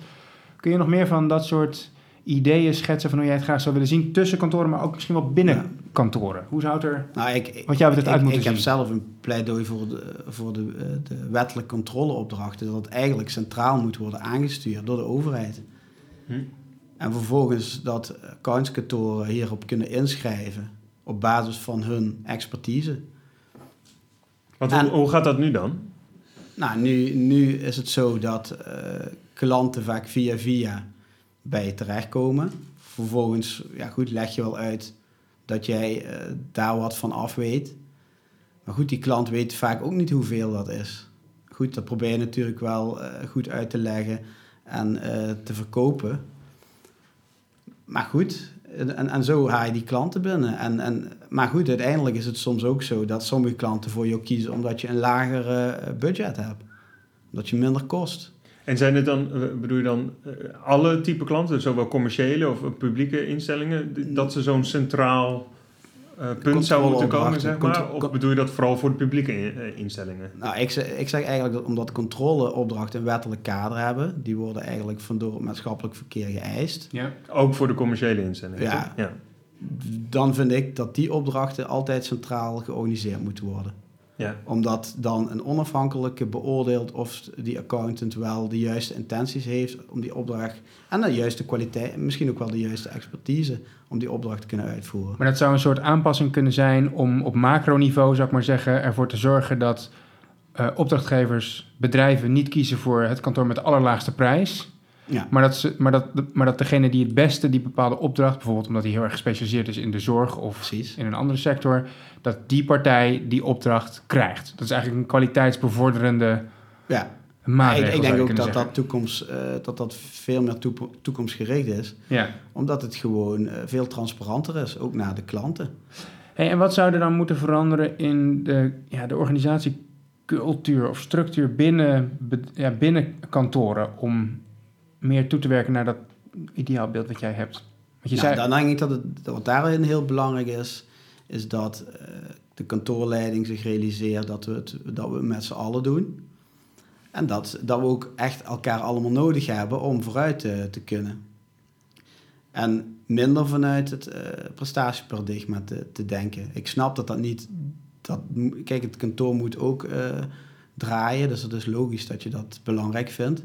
Kun je nog meer van dat soort ideeën schetsen van hoe jij het graag zou willen zien tussen kantoren, maar ook misschien wel binnen Ja. kantoren? Hoe zou het er Nou, ik, wat betreft uit ik, moeten ik heb zien? zelf een pleidooi voor de, voor de, eh, de wettelijke controleopdrachten. Dat het eigenlijk centraal moet worden aangestuurd door de overheid. Hm. En vervolgens dat accountskantoren hierop kunnen inschrijven op basis van hun expertise. Want En- hoe, hoe gaat dat nu dan? Nou, nu, nu is het zo dat eh, klanten vaak via via bij je terechtkomen. Vervolgens, ja goed, leg je wel uit dat jij eh, daar wat van af weet. Maar goed, die klant weet vaak ook niet hoeveel dat is. Goed, dat probeer je natuurlijk wel eh, goed uit te leggen en eh, te verkopen. Maar goed, en, en, zo haal je die klanten binnen. En, en, maar goed, uiteindelijk is het soms ook zo dat sommige klanten voor jou kiezen omdat je een lager budget hebt. Omdat je minder kost. En zijn het dan, eh, bedoel je dan eh, alle type klanten, zowel commerciële of publieke instellingen, d- dat ze zo'n centraal eh, punt zou moeten komen, zeg maar? Of bedoel je dat vooral voor de publieke in- instellingen? Nou, ik zeg, ik zeg eigenlijk dat omdat controleopdrachten een wettelijk kader hebben, die worden eigenlijk van door het maatschappelijk verkeer geëist. Ja. Ook voor de commerciële instellingen? Ja. Dan vind ik dat die opdrachten altijd centraal georganiseerd moeten worden. Ja. Omdat dan een onafhankelijke beoordeelt of die accountant wel de juiste intenties heeft om die opdracht en de juiste kwaliteit, misschien ook wel de juiste expertise om die opdracht te kunnen uitvoeren. Maar dat zou een soort aanpassing kunnen zijn om op macroniveau, zou ik maar zeggen, ervoor te zorgen dat eh, opdrachtgevers, bedrijven niet kiezen voor het kantoor met de allerlaagste prijs. Ja. Maar dat, ze, maar, dat, maar dat degene die het beste die bepaalde opdracht, bijvoorbeeld omdat hij heel erg gespecialiseerd is in de zorg of Precies. in een andere sector, dat die partij die opdracht krijgt. Dat is eigenlijk een kwaliteitsbevorderende Ja, maatregel. ik, denk ook dat zeggen. dat, toekomst, eh, dat dat veel meer toekomstgericht is. Ja. Omdat het gewoon eh, veel transparanter is, ook naar de klanten. Hey, en wat zou er dan moeten veranderen in de, ja, de organisatiecultuur of structuur binnen, ja, binnen kantoren om meer toe te werken naar dat ideaalbeeld wat jij hebt? Want je Nou, zei, dan denk ik dat, het, wat daarin heel belangrijk is, is dat eh, de kantoorleiding zich realiseert dat we het, dat we het met z'n allen doen. En dat, dat we ook echt elkaar allemaal nodig hebben om vooruit te, te kunnen. En minder vanuit het eh prestatieparadigma te, te denken. Ik snap dat dat niet... Dat, kijk, het kantoor moet ook eh, draaien, dus het is logisch dat je dat belangrijk vindt.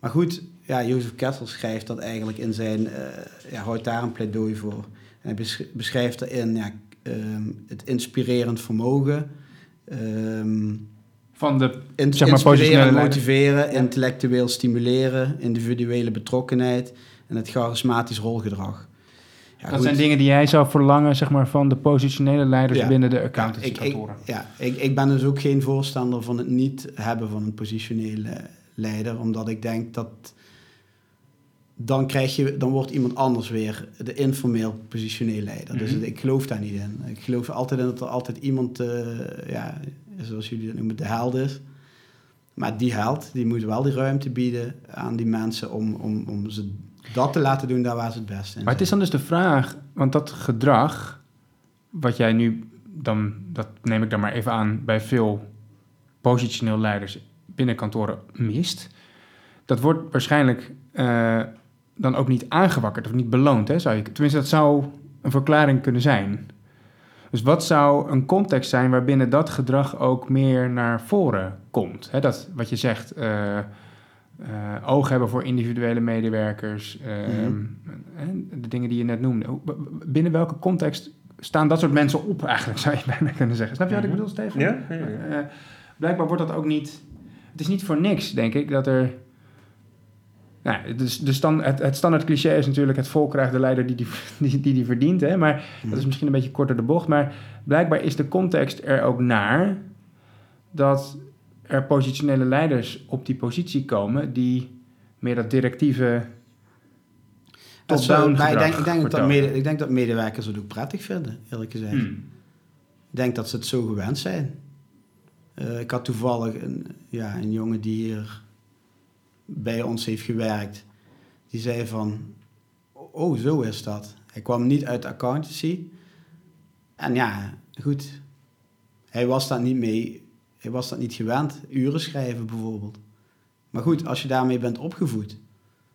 Maar goed, ja, Jozef Kessel schrijft dat eigenlijk in zijn... eh ja, houdt daar een pleidooi voor. En hij besch- beschrijft erin ja, ehm, het inspirerend vermogen... ehm, van de, in, Zeg maar inspireren, leider. motiveren, intellectueel stimuleren, individuele betrokkenheid en het charismatisch rolgedrag. Ja, dat goed. zijn dingen die jij zou verlangen zeg maar, van de positionele leiders Ja. binnen de accountancykantoren. ja, ik, ik ben dus ook geen voorstander van het niet hebben van een positionele leider, omdat ik denk dat dan, krijg je, dan wordt iemand anders weer de informeel positioneel leider. Dus Mhm. ik geloof daar niet in. Ik geloof altijd in dat er altijd iemand, eh, ja, zoals jullie dat noemen, de held is. Maar die held, die moet wel die ruimte bieden aan die mensen om, om, om ze dat te laten doen daar waar ze het beste in Maar het is zijn. dan dus de vraag, want dat gedrag, wat jij nu dan, dat neem ik dan maar even aan, bij veel positioneel leiders binnen kantoren mist, dat wordt waarschijnlijk eh, dan ook niet aangewakkerd of niet beloond. Hè, zou je, tenminste, dat zou een verklaring kunnen zijn. Dus wat zou een context zijn waarbinnen dat gedrag ook meer naar voren komt? Hè, dat wat je zegt, eh, eh, oog hebben voor individuele medewerkers, ehm, Mhm. de dingen die je net noemde. Binnen welke context staan dat soort mensen op eigenlijk, zou je bijna kunnen zeggen. Snap je wat ik Mhm. bedoel, Stefan? Ja, ja, ja. Eh, blijkbaar wordt dat ook niet... Het is niet voor niks, denk ik, dat er... Nou, dus stand, het, het standaard cliché is natuurlijk... het volk krijgt de leider die die, die, die, die verdient. Hè? Maar dat is misschien een beetje korter de bocht. Maar blijkbaar is de context er ook naar... dat er positionele leiders op die positie komen... die meer dat directieve Dat zou- ik denk, ik, denk dat mede, ik denk dat medewerkers het ook prettig vinden, eerlijk gezegd. Hmm. Ik denk dat ze het zo gewend zijn. Eh, ik had toevallig een, ja, een jongen die hier bij ons heeft gewerkt. Die zei van, oh zo is dat. Hij kwam niet uit accountancy. En ja, goed. Hij was dat niet mee, hij was dat niet gewend. Uren schrijven bijvoorbeeld. Maar goed, als je daarmee bent opgevoed,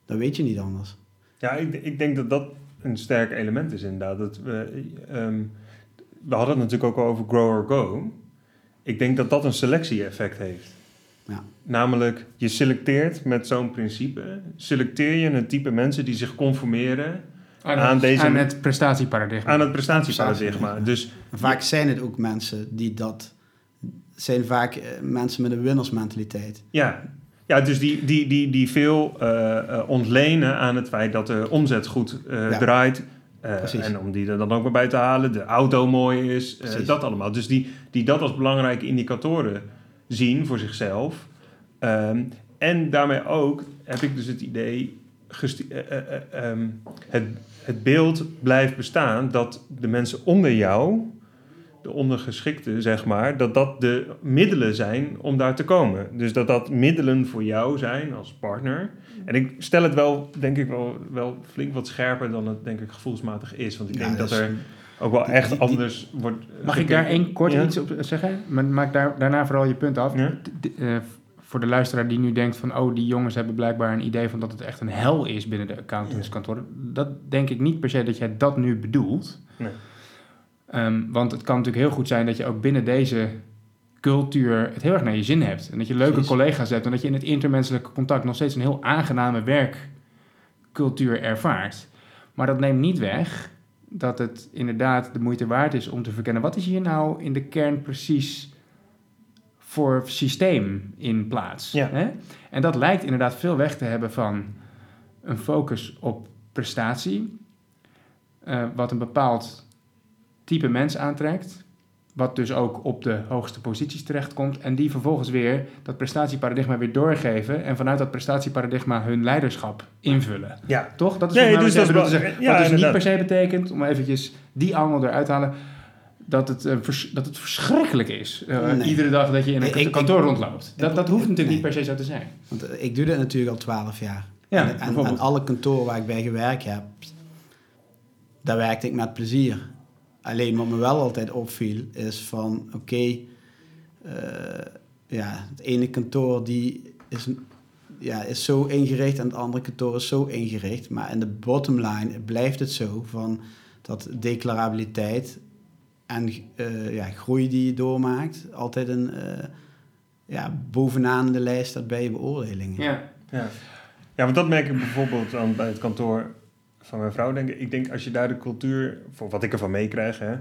dan weet je niet anders. Ja, ik, ik denk dat dat een sterk element is inderdaad. Dat we, ehm, we hadden het natuurlijk ook al over grow or go. Ik denk dat dat een selectie-effect heeft. Ja. Namelijk, je selecteert met zo'n principe, selecteer je een type mensen die zich conformeren Aan, Aan het, deze- aan het prestatieparadigma. aan het prestatieparadigma. Prestatie, Dus Vaak zijn het ook mensen die dat... Zijn vaak eh, mensen met een winnersmentaliteit. Ja, ja dus die, die, die, die veel eh, eh, ontlenen aan het feit dat de omzet goed eh, Ja. draait. Eh, en om die er dan ook weer bij te halen, de auto mooi is, eh, dat allemaal. Dus die, die dat als belangrijke indicatoren zien voor zichzelf. Ehm, en daarmee ook heb ik dus het idee, eh, eh, eh, ehm, het, het beeld blijft bestaan dat de mensen onder jou de ondergeschikte, zeg maar, dat dat de middelen zijn om daar te komen. Dus dat dat middelen voor jou zijn als partner. En ik stel het wel, denk ik, wel, wel flink wat scherper dan het, denk ik, gevoelsmatig is. Want ik Ja, denk dat er ook wel echt die- die- anders wordt... Mag ik daar één kort Ja? iets op zeggen? Maar maak daar, daarna vooral je punt af. Ja? Eh, voor de luisteraar die nu denkt van... oh, die jongens hebben blijkbaar een idee van dat het echt een hel is binnen de accountantskantoren. Dat denk ik niet per se dat jij dat nu bedoelt. Nee. Ehm, want het kan natuurlijk heel goed zijn dat je ook binnen deze cultuur het heel erg naar je zin hebt. En dat je leuke Precies. collega's hebt en dat je in het intermenselijke contact nog steeds een heel aangename werkcultuur ervaart. Maar dat neemt niet weg dat het inderdaad de moeite waard is om te verkennen wat is hier nou in de kern precies voor systeem in plaats. Ja. Hè? En dat lijkt inderdaad veel weg te hebben van een focus op prestatie, eh, wat een bepaald type mens aantrekt, wat dus ook op de hoogste posities terechtkomt en die vervolgens weer dat prestatieparadigma weer doorgeven en vanuit dat prestatieparadigma hun leiderschap invullen. Ja, Toch? Dat is Nee, dus wat jij dat te zeggen. ja, wat dus niet per se betekent, om eventjes die angel eruit te halen, dat het, eh, vers- dat het verschrikkelijk is. eh, Nee. Iedere dag dat je in een kantoor ik- rondloopt. Dat, dat hoeft natuurlijk niet per se zo te zijn. Want eh, ik doe dit natuurlijk al twaalf jaar. Ja, en, en alle kantoren waar ik bij gewerkt heb, daar werkte ik met plezier. Alleen wat me wel altijd opviel is van, oké, eh, ja, het ene kantoor die is, ja, is zo ingericht en het andere kantoor is zo ingericht. Maar in de bottom line blijft het zo van dat declarabiliteit en eh, ja, groei die je doormaakt altijd een, eh, ja, bovenaan de lijst staat bij je beoordelingen. Ja. Ja. ja, want dat merk ik bijvoorbeeld aan bij het kantoor van mijn vrouw. Denk ik. denk als je daar de cultuur, voor wat ik ervan meekrijg, hè,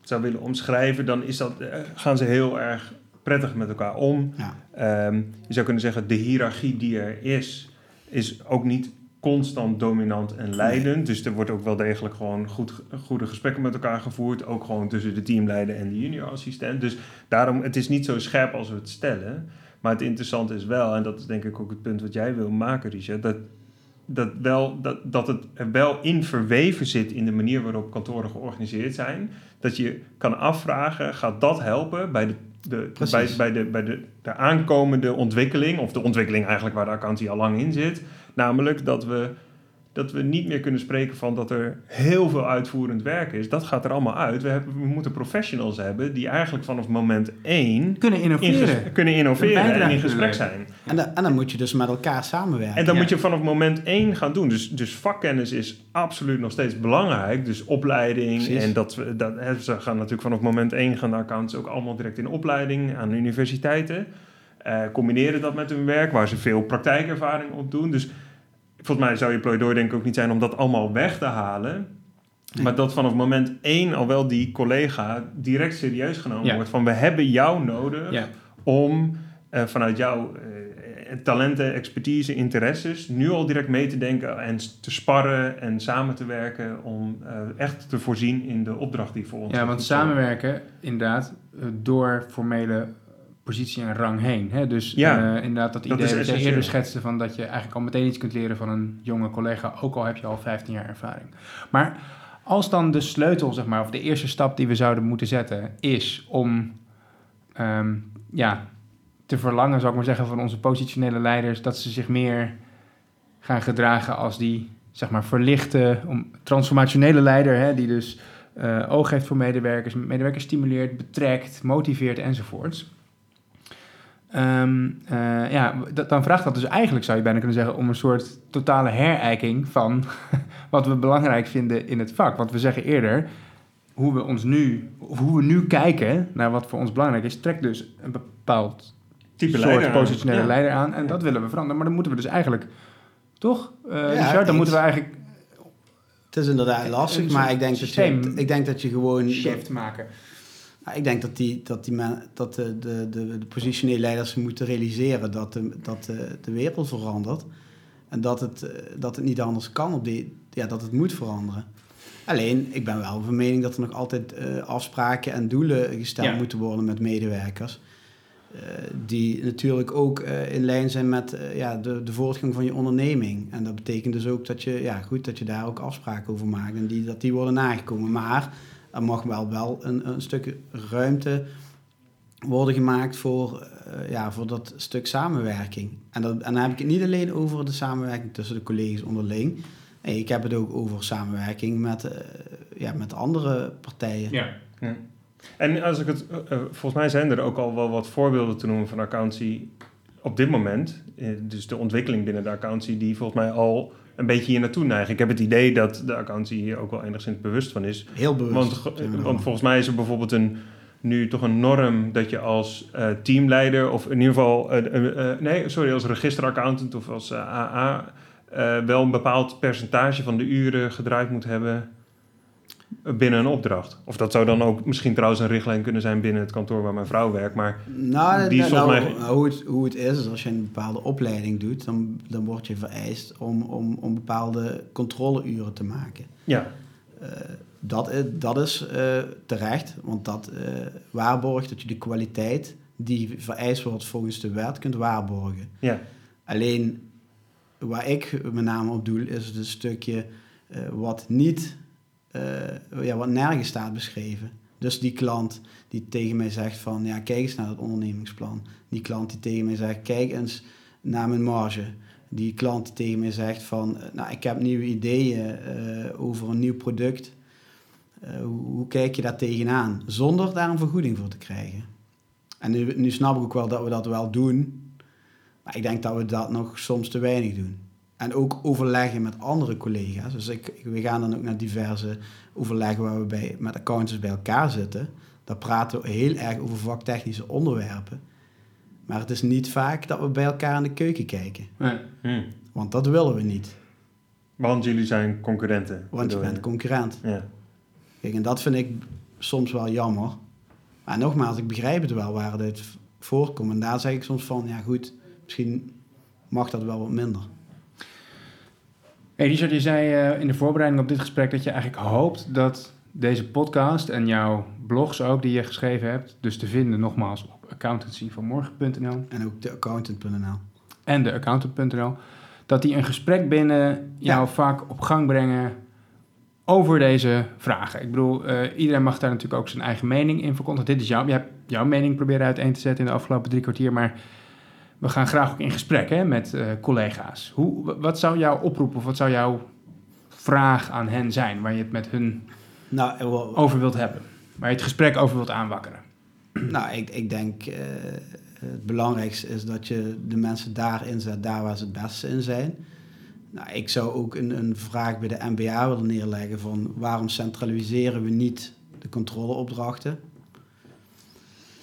zou willen omschrijven, dan is dat, eh, gaan ze heel erg prettig met elkaar om. Ja. Ehm, je zou kunnen zeggen, de hiërarchie die er is, is ook niet constant dominant en leidend. Dus er wordt ook wel degelijk gewoon goed, goede gesprekken met elkaar gevoerd. Ook gewoon tussen de teamleider en de junior assistent. Dus daarom, het is niet zo scherp als we het stellen. Maar het interessante is wel, en dat is denk ik ook het punt wat jij wil maken, Richard, dat, dat, wel, dat, dat het er wel in verweven zit in de manier waarop kantoren georganiseerd zijn. Dat je kan afvragen, gaat dat helpen bij de, de, bij, bij, de, bij de, de aankomende ontwikkeling, of de ontwikkeling eigenlijk waar de accountie al lang in zit. Namelijk dat we, dat we niet meer kunnen spreken van dat er heel veel uitvoerend werk is. Dat gaat er allemaal uit. We, hebben, we moeten professionals hebben die eigenlijk vanaf moment één Kunnen in innoveren. kunnen innoveren en in gesprek zijn. En, da- en dan moet je dus met elkaar samenwerken. En dan Ja. moet je vanaf moment één gaan doen. Dus, dus vakkennis is absoluut nog steeds belangrijk. Dus opleiding. Precies. En dat, we- dat, hè, ze gaan natuurlijk vanaf moment één gaan de accountants ook allemaal direct in opleiding aan universiteiten. Eh, combineren dat met hun werk, waar ze veel praktijkervaring op doen. Dus volgens mij zou je pleidooi denk ik ook niet zijn om dat allemaal weg te halen. Nee. Maar dat vanaf moment één al wel die collega direct serieus genomen Ja. wordt. Van we hebben jou nodig Ja. om eh, vanuit jouw eh, talenten, expertise, interesses nu al direct mee te denken en te sparren en samen te werken om eh, echt te voorzien in de opdracht die voor ons Ja, want samenwerken inderdaad door formele positie en rang heen. Hè? Dus Ja, eh, inderdaad dat dat idee wat je eerder schetste van dat je eigenlijk al meteen iets kunt leren van een jonge collega, ook al heb je al 15 jaar ervaring. Maar als dan de sleutel, zeg maar, of de eerste stap die we zouden moeten zetten, is om ehm, ja, te verlangen, zou ik maar zeggen, van onze positionele leiders, dat ze zich meer gaan gedragen als die, zeg maar, verlichte, om, transformationele leider, hè, die dus eh, oog heeft voor medewerkers, medewerkers stimuleert, betrekt, motiveert enzovoorts. Ehm, eh, ja, dan vraagt dat dus eigenlijk, zou je bijna kunnen zeggen, om een soort totale herijking van wat we belangrijk vinden in het vak. Want we zeggen eerder, hoe we ons nu, of hoe we nu kijken naar wat voor ons belangrijk is, trekt dus een bepaald type soort leider aan. positionele Ja. leider aan. En dat willen we veranderen. Maar dan moeten we dus eigenlijk, toch, eh Richard, eens. dan moeten we eigenlijk Het is inderdaad lastig, maar ik denk, dat systeem- je, ik denk dat je gewoon... shift maken. Ik denk dat, die, dat, die men, dat de, de, de, de positionele leiders moeten realiseren dat de, dat de, de wereld verandert. En dat het, eh, dat het niet anders kan, op die, ja, dat het moet veranderen. Alleen, ik ben wel van mening dat er nog altijd eh, afspraken en doelen gesteld Ja. moeten worden met medewerkers. eh, die natuurlijk ook in lijn zijn met ja, de, de voortgang van je onderneming. En dat betekent dus ook dat je, ja, goed, dat je daar ook afspraken over maakt en die, dat die worden nagekomen. Maar er mag wel, wel een, een stuk ruimte worden gemaakt voor, eh, ja, voor dat stuk samenwerking. En, dat, en dan heb ik het niet alleen over de samenwerking tussen de collega's onderling. Nee, ik heb het ook over samenwerking met, eh, ja, met andere partijen. Ja. Ja. En als ik het, eh, volgens mij zijn er ook al wel wat voorbeelden te noemen van accountancy op dit moment. Dus de ontwikkeling binnen de accountancy die volgens mij al een beetje hier naartoe neigt. Ik heb het idee dat de accountancy hier ook wel enigszins bewust van is. Heel bewust. Want, volgens mij is er bijvoorbeeld een, nu toch een norm dat je als eh, teamleider of in ieder geval, eh, eh, nee, sorry, als registeraccountant of als AA wel een bepaald percentage van de uren gedraaid moet hebben binnen een opdracht. Of dat zou dan ook misschien trouwens een richtlijn kunnen zijn binnen het kantoor waar mijn vrouw werkt, maar Nou, Die nou, volgens mij- hoe, het, hoe het is, is als je een bepaalde opleiding doet, dan, dan word je vereist om, om, om bepaalde controleuren te maken. ja, Eh, dat, is, dat is eh, terecht, want dat eh, waarborgt dat je de kwaliteit die vereist wordt volgens de wet kunt waarborgen. ja, Alleen waar ik met name op doel is het stukje wat niet, eh, ja, wat nergens staat beschreven. Dus die klant die tegen mij zegt van, ja, kijk eens naar dat ondernemingsplan. Die klant die tegen mij zegt, kijk eens naar mijn marge. Die klant die tegen mij zegt van, eh, nou, ik heb nieuwe ideeën eh, over een nieuw product. Hoe, hoe kijk je daar tegenaan? Zonder daar een vergoeding voor te krijgen. En nu, nu snap ik ook wel dat we dat wel doen. Maar ik denk dat we dat nog soms te weinig doen. En ook overleggen met andere collega's. Dus ik, we gaan dan ook naar diverse overleggen waar we bij, met accountants bij elkaar zitten. Daar praten we heel erg over vaktechnische onderwerpen. Maar het is niet vaak dat we bij elkaar in de keuken kijken. Nee. hm. Want dat willen we niet. want jullie zijn concurrenten. Want je bent concurrent. Ja, Kijk, en dat vind ik soms wel jammer. Maar nogmaals, ik begrijp het wel waar dit voorkomt. En daar zeg ik soms van, ja goed, misschien mag dat wel wat minder. Hey Richard, je zei eh, in de voorbereiding op dit gesprek dat je eigenlijk hoopt dat deze podcast en jouw blogs ook die je geschreven hebt, dus te vinden nogmaals op accountancyvanmorgen.nl En ook de accountant.nl. en de accountant.nl, dat die een gesprek binnen jouw Ja. vak op gang brengen over deze vragen. Ik bedoel, eh, iedereen mag daar natuurlijk ook zijn eigen mening in verkondigen. Dit is jouw, je hebt jouw mening proberen uiteen te zetten in de afgelopen drie kwartier, maar we gaan graag ook in gesprek hè, met eh, collega's. Hoe, wat zou jouw oproep of wat zou jouw vraag aan hen zijn waar je het met hun Nou, wel- over wilt hebben? Waar je het gesprek over wilt aanwakkeren? nou ik, ik denk eh, het belangrijkste is dat je de mensen daar inzet, daar waar ze het beste in zijn. Nou, ik zou ook een, een vraag bij de MBA willen neerleggen van waarom centraliseren we niet de controleopdrachten?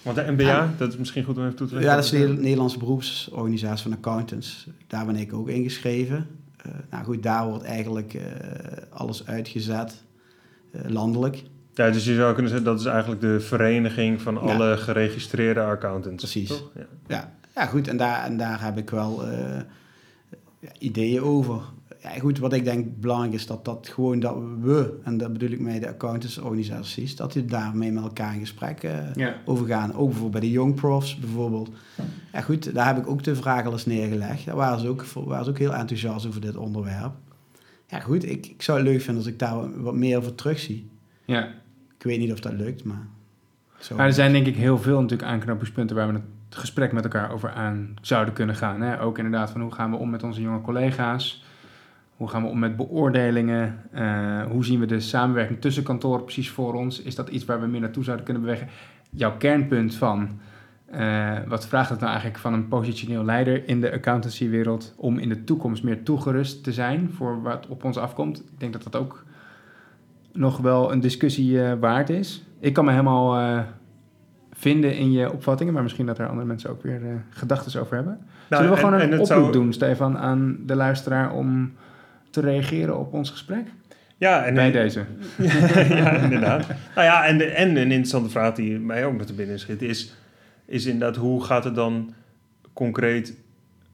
Want de MBA, dat is misschien goed om even toe te leggen. Ja, dat is de Neder- Nederlandse beroepsorganisatie van accountants. Daar ben ik ook ingeschreven. Eh nou goed, daar wordt eigenlijk eh, alles uitgezet, eh, landelijk. Ja, dus je zou kunnen zeggen dat is eigenlijk de vereniging van Ja. alle geregistreerde accountants. Precies. Toch? Ja. Ja, ja goed, en daar, en daar heb ik wel ideeën over. Ja, goed, wat ik denk belangrijk is, dat dat gewoon dat we, en dat bedoel ik met de accountantsorganisaties, dat die daarmee met elkaar in gesprek eh, Ja. over gaan. Ook bijvoorbeeld bij de Young Profs bijvoorbeeld. Ja goed, daar heb ik ook de vraag al eens neergelegd. Daar waren ze ook, waren ze ook heel enthousiast over dit onderwerp. Ja goed, ik, ik zou het leuk vinden als ik daar wat meer over terugzie. ja. Ik weet niet of dat lukt, maar... Zo. Maar er zijn denk ik heel veel natuurlijk aanknopingspunten waar we het gesprek met elkaar over aan zouden kunnen gaan. Hè? Ook inderdaad van hoe gaan we om met onze jonge collega's? Hoe gaan we om met beoordelingen? Eh, hoe zien we de samenwerking tussen kantoren precies voor ons? Is dat iets waar we meer naartoe zouden kunnen bewegen? Jouw kernpunt van eh, wat vraagt het nou eigenlijk van een positioneel leider in de accountancywereld om in de toekomst meer toegerust te zijn voor wat op ons afkomt? Ik denk dat dat ook nog wel een discussie eh, waard is. Ik kan me helemaal vinden in je opvattingen, maar misschien dat er andere mensen ook weer gedachten over hebben. Nou, Zullen we en- gewoon en een oproep zou- doen, Stefan, aan de luisteraar om te reageren op ons gesprek? Ja, en Bij deze. ja, inderdaad. Nou ja, en, de, en een interessante vraag die mij ook nog te binnen schiet, is, is inderdaad hoe gaat het dan concreet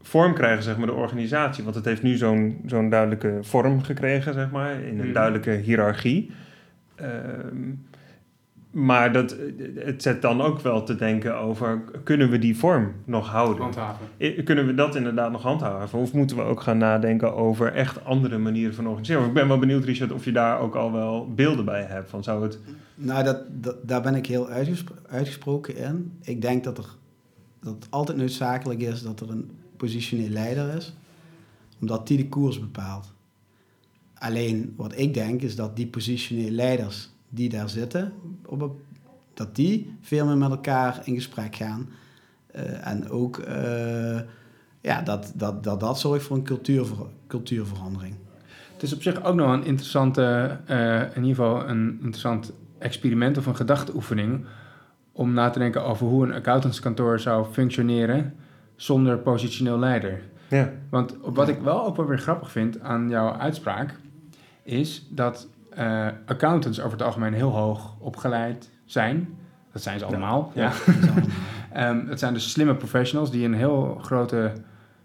vorm krijgen, zeg maar, de organisatie? Want het heeft nu zo'n zo'n duidelijke vorm gekregen, zeg maar, in een Mhm. duidelijke hiërarchie. Ehm, maar dat, het zet dan ook wel te denken over, kunnen we die vorm nog houden? Handhaven. Kunnen we dat inderdaad nog handhaven? Of moeten we ook gaan nadenken over echt andere manieren van organiseren? Ik ben wel benieuwd, Richard, of je daar ook al wel beelden bij hebt. Van zou het... Nou, dat, dat, daar ben ik heel uitgespro- uitgesproken in. Ik denk dat, er, dat het altijd noodzakelijk is dat er een positioneel leider is, omdat die de koers bepaalt. Alleen wat ik denk is dat die positioneel leiders die daar zitten, op een- dat die veel meer met elkaar in gesprek gaan. Eh, en ook eh, ja, dat, dat, dat dat zorgt voor een cultuurver, cultuurverandering. Het is op zich ook nog een interessante, eh, in ieder geval een interessant experiment of een gedachteoefening om na te denken over hoe een accountantskantoor zou functioneren zonder positioneel leider. Ja, Want wat ik wel ook wel weer grappig vind aan jouw uitspraak, is dat eh, accountants over het algemeen heel hoog opgeleid zijn. Dat zijn ze allemaal. Ja. ja. Ehm, het zijn dus slimme professionals die een heel grote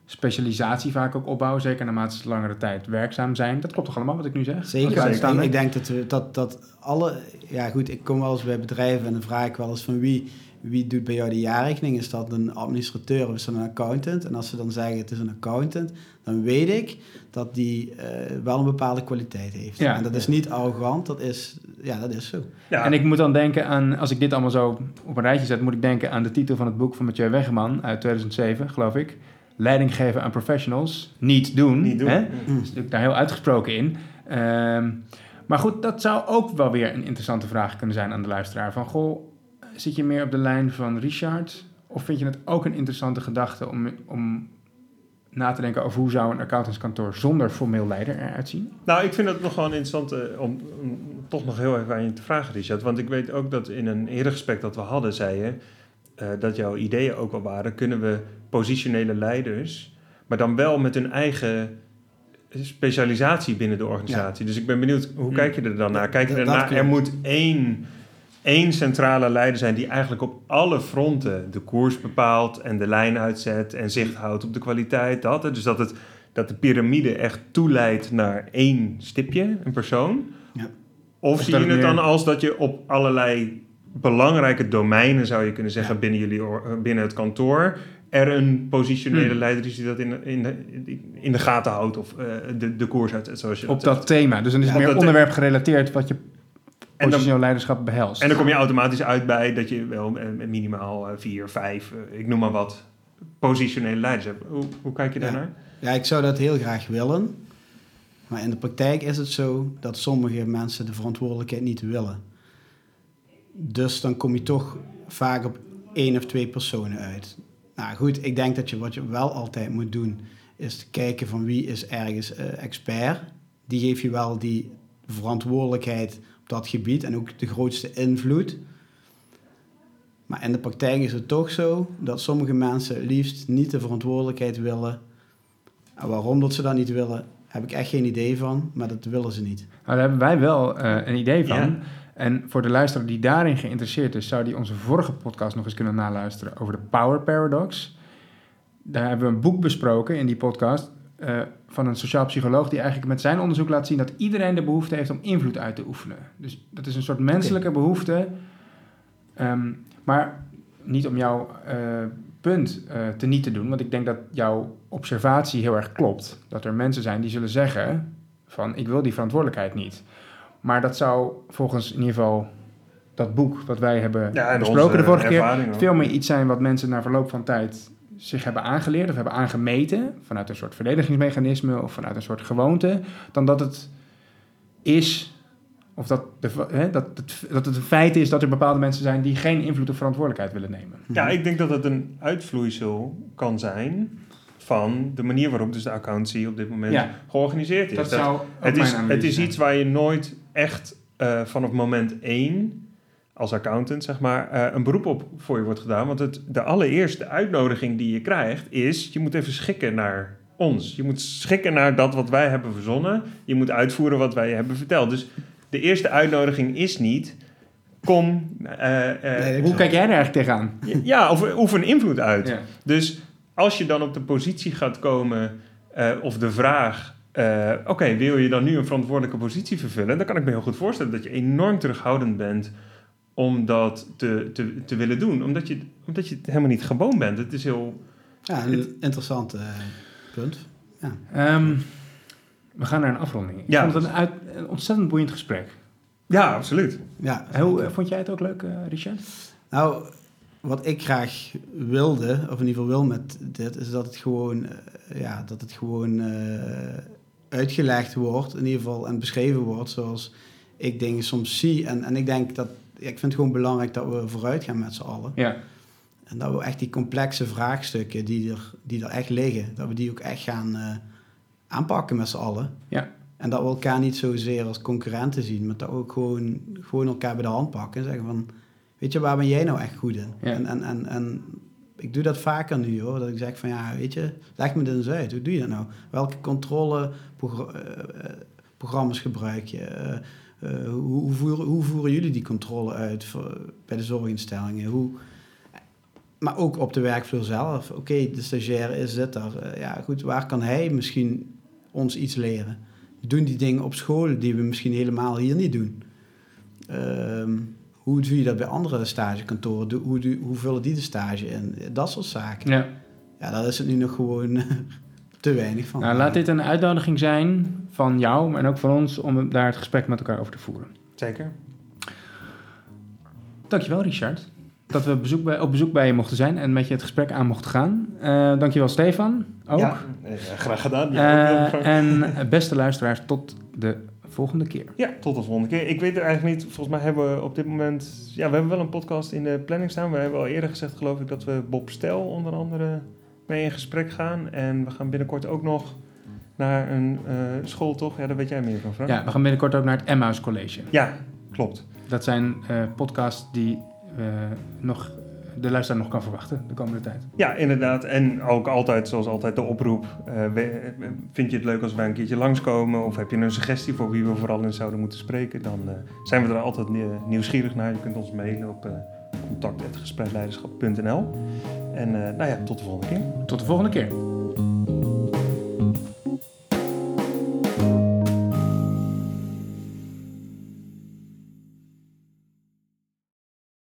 specialisatie vaak ook opbouwen, zeker naarmate ze langere tijd werkzaam zijn. Dat klopt toch allemaal wat ik nu zeg? Zeker. Ik, ik denk dat, we, dat, dat alle... Ja goed, ik kom wel eens bij bedrijven en dan vraag ik wel eens van wie, wie doet bij jou de jaarrekening? Is dat een administrateur of is dat een accountant? En als ze dan zeggen het is een accountant, dan weet ik dat die eh, wel een bepaalde kwaliteit heeft. Ja. En dat is niet arrogant, dat is, ja, dat is zo. ja. En ik moet dan denken aan, als ik dit allemaal zo op een rijtje zet, moet ik denken aan de titel van het boek van Mathieu Weggeman uit 2007, geloof ik. Leiding geven aan professionals. Niet doen. niet doen. Hè? Mm. Dat is natuurlijk daar heel uitgesproken in. Ehm, maar goed, dat zou ook wel weer een interessante vraag kunnen zijn aan de luisteraar. Van, goh, zit je meer op de lijn van Richard? Of vind je het ook een interessante gedachte om, om na te denken over hoe zou een accountantskantoor zonder formeel leider eruit zien? Nou, ik vind het nog wel interessant eh, om, om toch nog heel even aan je te vragen, Richard. Want ik weet ook dat in een eerder gesprek dat we hadden, zei je eh, dat jouw ideeën ook wel waren. Kunnen we positionele leiders, maar dan wel met hun eigen specialisatie binnen de organisatie. Dus ik ben benieuwd, hoe Hmm. kijk je er dan naar? Kijk je ernaar, er moet één, één centrale leider zijn die eigenlijk op alle fronten de koers bepaalt en de lijn uitzet en zicht houdt op de kwaliteit. Dat, dus dat, het, dat de piramide echt toeleidt naar één stipje, een persoon. Ja. Of, Of zie je het meer- dan als dat je op allerlei belangrijke domeinen, zou je kunnen zeggen, binnen, jullie, binnen het kantoor, er een positionele Hmm. leider is die dat in, de- in, de, in de gaten houdt of eh, de, de koers uitzet, zoals je Op dat thema. Dus dan is het Ja, meer onderwerp gerelateerd wat je En dan, positioneel leiderschap behelst. en dan kom je automatisch uit bij dat je wel eh, minimaal eh, vier, vijf, eh, ik noem maar wat, positionele leiders hebt. Hoe, hoe kijk je Ja. daarnaar? Ja, ik zou dat heel graag willen. Maar in de praktijk is het zo dat sommige mensen de verantwoordelijkheid niet willen. Dus dan kom je toch vaak op één of twee personen uit. Nou goed, ik denk dat je wat je wel altijd moet doen, is te kijken van wie is ergens eh, expert. Die geeft je wel die verantwoordelijkheid op dat gebied en ook de grootste invloed. Maar in de praktijk is het toch zo dat sommige mensen liefst niet de verantwoordelijkheid willen. En waarom dat ze dat niet willen, heb ik echt geen idee van, maar dat willen ze niet. Nou, daar hebben wij wel eh, een idee van. Ja. En voor de luisteraar die daarin geïnteresseerd is, zou die onze vorige podcast nog eens kunnen naluisteren over de Power Paradox. Daar hebben we een boek besproken in die podcast eh, van een sociaal psycholoog die eigenlijk met zijn onderzoek laat zien dat iedereen de behoefte heeft om invloed uit te oefenen. Dus dat is een soort menselijke behoefte. Ehm, maar niet om jouw eh, punt eh te niet te doen, want ik denk dat jouw observatie heel erg klopt. Dat er mensen zijn die zullen zeggen van ik wil die verantwoordelijkheid niet. Maar dat zou volgens in ieder geval dat boek wat wij hebben Ja, besproken de vorige keer veel meer iets zijn wat mensen na verloop van tijd zich hebben aangeleerd of hebben aangemeten vanuit een soort verdedigingsmechanisme of vanuit een soort gewoonte, dan dat het is of dat, de, hè, dat, het, dat het een feit is dat er bepaalde mensen zijn die geen invloed of verantwoordelijkheid willen nemen. Ja, ik denk dat het een uitvloeisel kan zijn van de manier waarop dus de accountancy op dit moment Ja. georganiseerd is. Dat Dat- zou ook het, mijn is analyse het is iets waar je nooit echt eh, vanaf moment één als accountant, zeg maar, eh, een beroep op voor je wordt gedaan. Want het, de allereerste uitnodiging die je krijgt is, je moet even schikken naar ons. Je moet schikken naar dat wat wij hebben verzonnen. Je moet uitvoeren wat wij je hebben verteld. Dus de eerste uitnodiging is niet, kom... eh, eh, Nee, Hoe kijk jij er eigenlijk tegenaan? ja, of oefen invloed uit. Ja. Dus als je dan op de positie gaat komen, eh, of de vraag, eh, oké, wil je dan nu een verantwoordelijke positie vervullen? Dan kan ik me heel goed voorstellen dat je enorm terughoudend bent om dat te, te, te willen doen. Omdat je, omdat je het helemaal niet gewoon bent. Het is heel... Ja, een interessant eh, punt. Ehm, we gaan naar een afronding. Ik Ja. vond het een, uit, een ontzettend boeiend gesprek. Ja, absoluut. Ja, Hoe, eh, vond jij het ook leuk, eh, Richard? Nou, wat ik graag wilde, of in ieder geval wil met dit, is dat het gewoon, ja, dat het gewoon eh, uitgelegd wordt, in ieder geval, en beschreven wordt zoals ik dingen soms zie. En, en ik denk dat, ja, ik vind het gewoon belangrijk dat we vooruit gaan met z'n allen. Ja. En dat we echt die complexe vraagstukken die er, die er echt liggen, dat we die ook echt gaan eh, aanpakken met z'n allen. Ja. En dat we elkaar niet zozeer als concurrenten zien, maar dat we ook gewoon, gewoon elkaar bij de hand pakken en zeggen van, weet je, waar ben jij nou echt goed in? Ja. En, en, en, en ik doe dat vaker nu hoor, dat ik zeg van, ja, weet je, leg me dit eens uit, hoe doe je dat nou? Welke controleprogramma's gebruik je? Eh, eh, hoe, hoe, voeren, hoe voeren jullie die controle uit voor, bij de zorginstellingen? Hoe, maar ook op de werkvloer zelf. Oké, de stagiaire is dit er. Eh, ja, goed, waar kan hij misschien ons iets leren? Doen die dingen op school die we misschien helemaal hier niet doen? Ehm, hoe doe je dat bij andere stagekantoren? Hoe, hoe vullen die de stage in? Dat soort zaken. ja. Ja, daar is het nu nog gewoon te weinig van. Nou, laat dit een uitnodiging zijn van jou en ook van ons om daar het gesprek met elkaar over te voeren. Zeker. Dankjewel, Richard. Dat we bezoek bij, op bezoek bij je mochten zijn en met je het gesprek aan mochten gaan. Eh dankjewel, Stefan. Ook. Ja, eh, graag gedaan. Ja, Eh, en beste luisteraars, tot de volgende keer. Ja, tot de volgende keer. Ik weet het eigenlijk niet. Volgens mij hebben we op dit moment... Ja, we hebben wel een podcast in de planning staan. We hebben al eerder gezegd, geloof ik, dat we Bob Stel onder andere mee in gesprek gaan. En we gaan binnenkort ook nog naar een eh, school, toch? Ja, daar weet jij meer van, Frank. Ja, we gaan binnenkort ook naar het Emmaus College. Ja, klopt. Dat zijn eh, podcasts die eh, nog, de luisteraar nog kan verwachten de komende tijd. Ja, inderdaad. En ook altijd, zoals altijd, de oproep. Vind je het leuk als wij een keertje langskomen? Of heb je een suggestie voor wie we vooral eens zouden moeten spreken? Dan zijn we er altijd nieuwsgierig naar. Je kunt ons mailen op contact.gespreidleiderschap.nl En eh, nou ja, tot de volgende keer. Tot de volgende keer.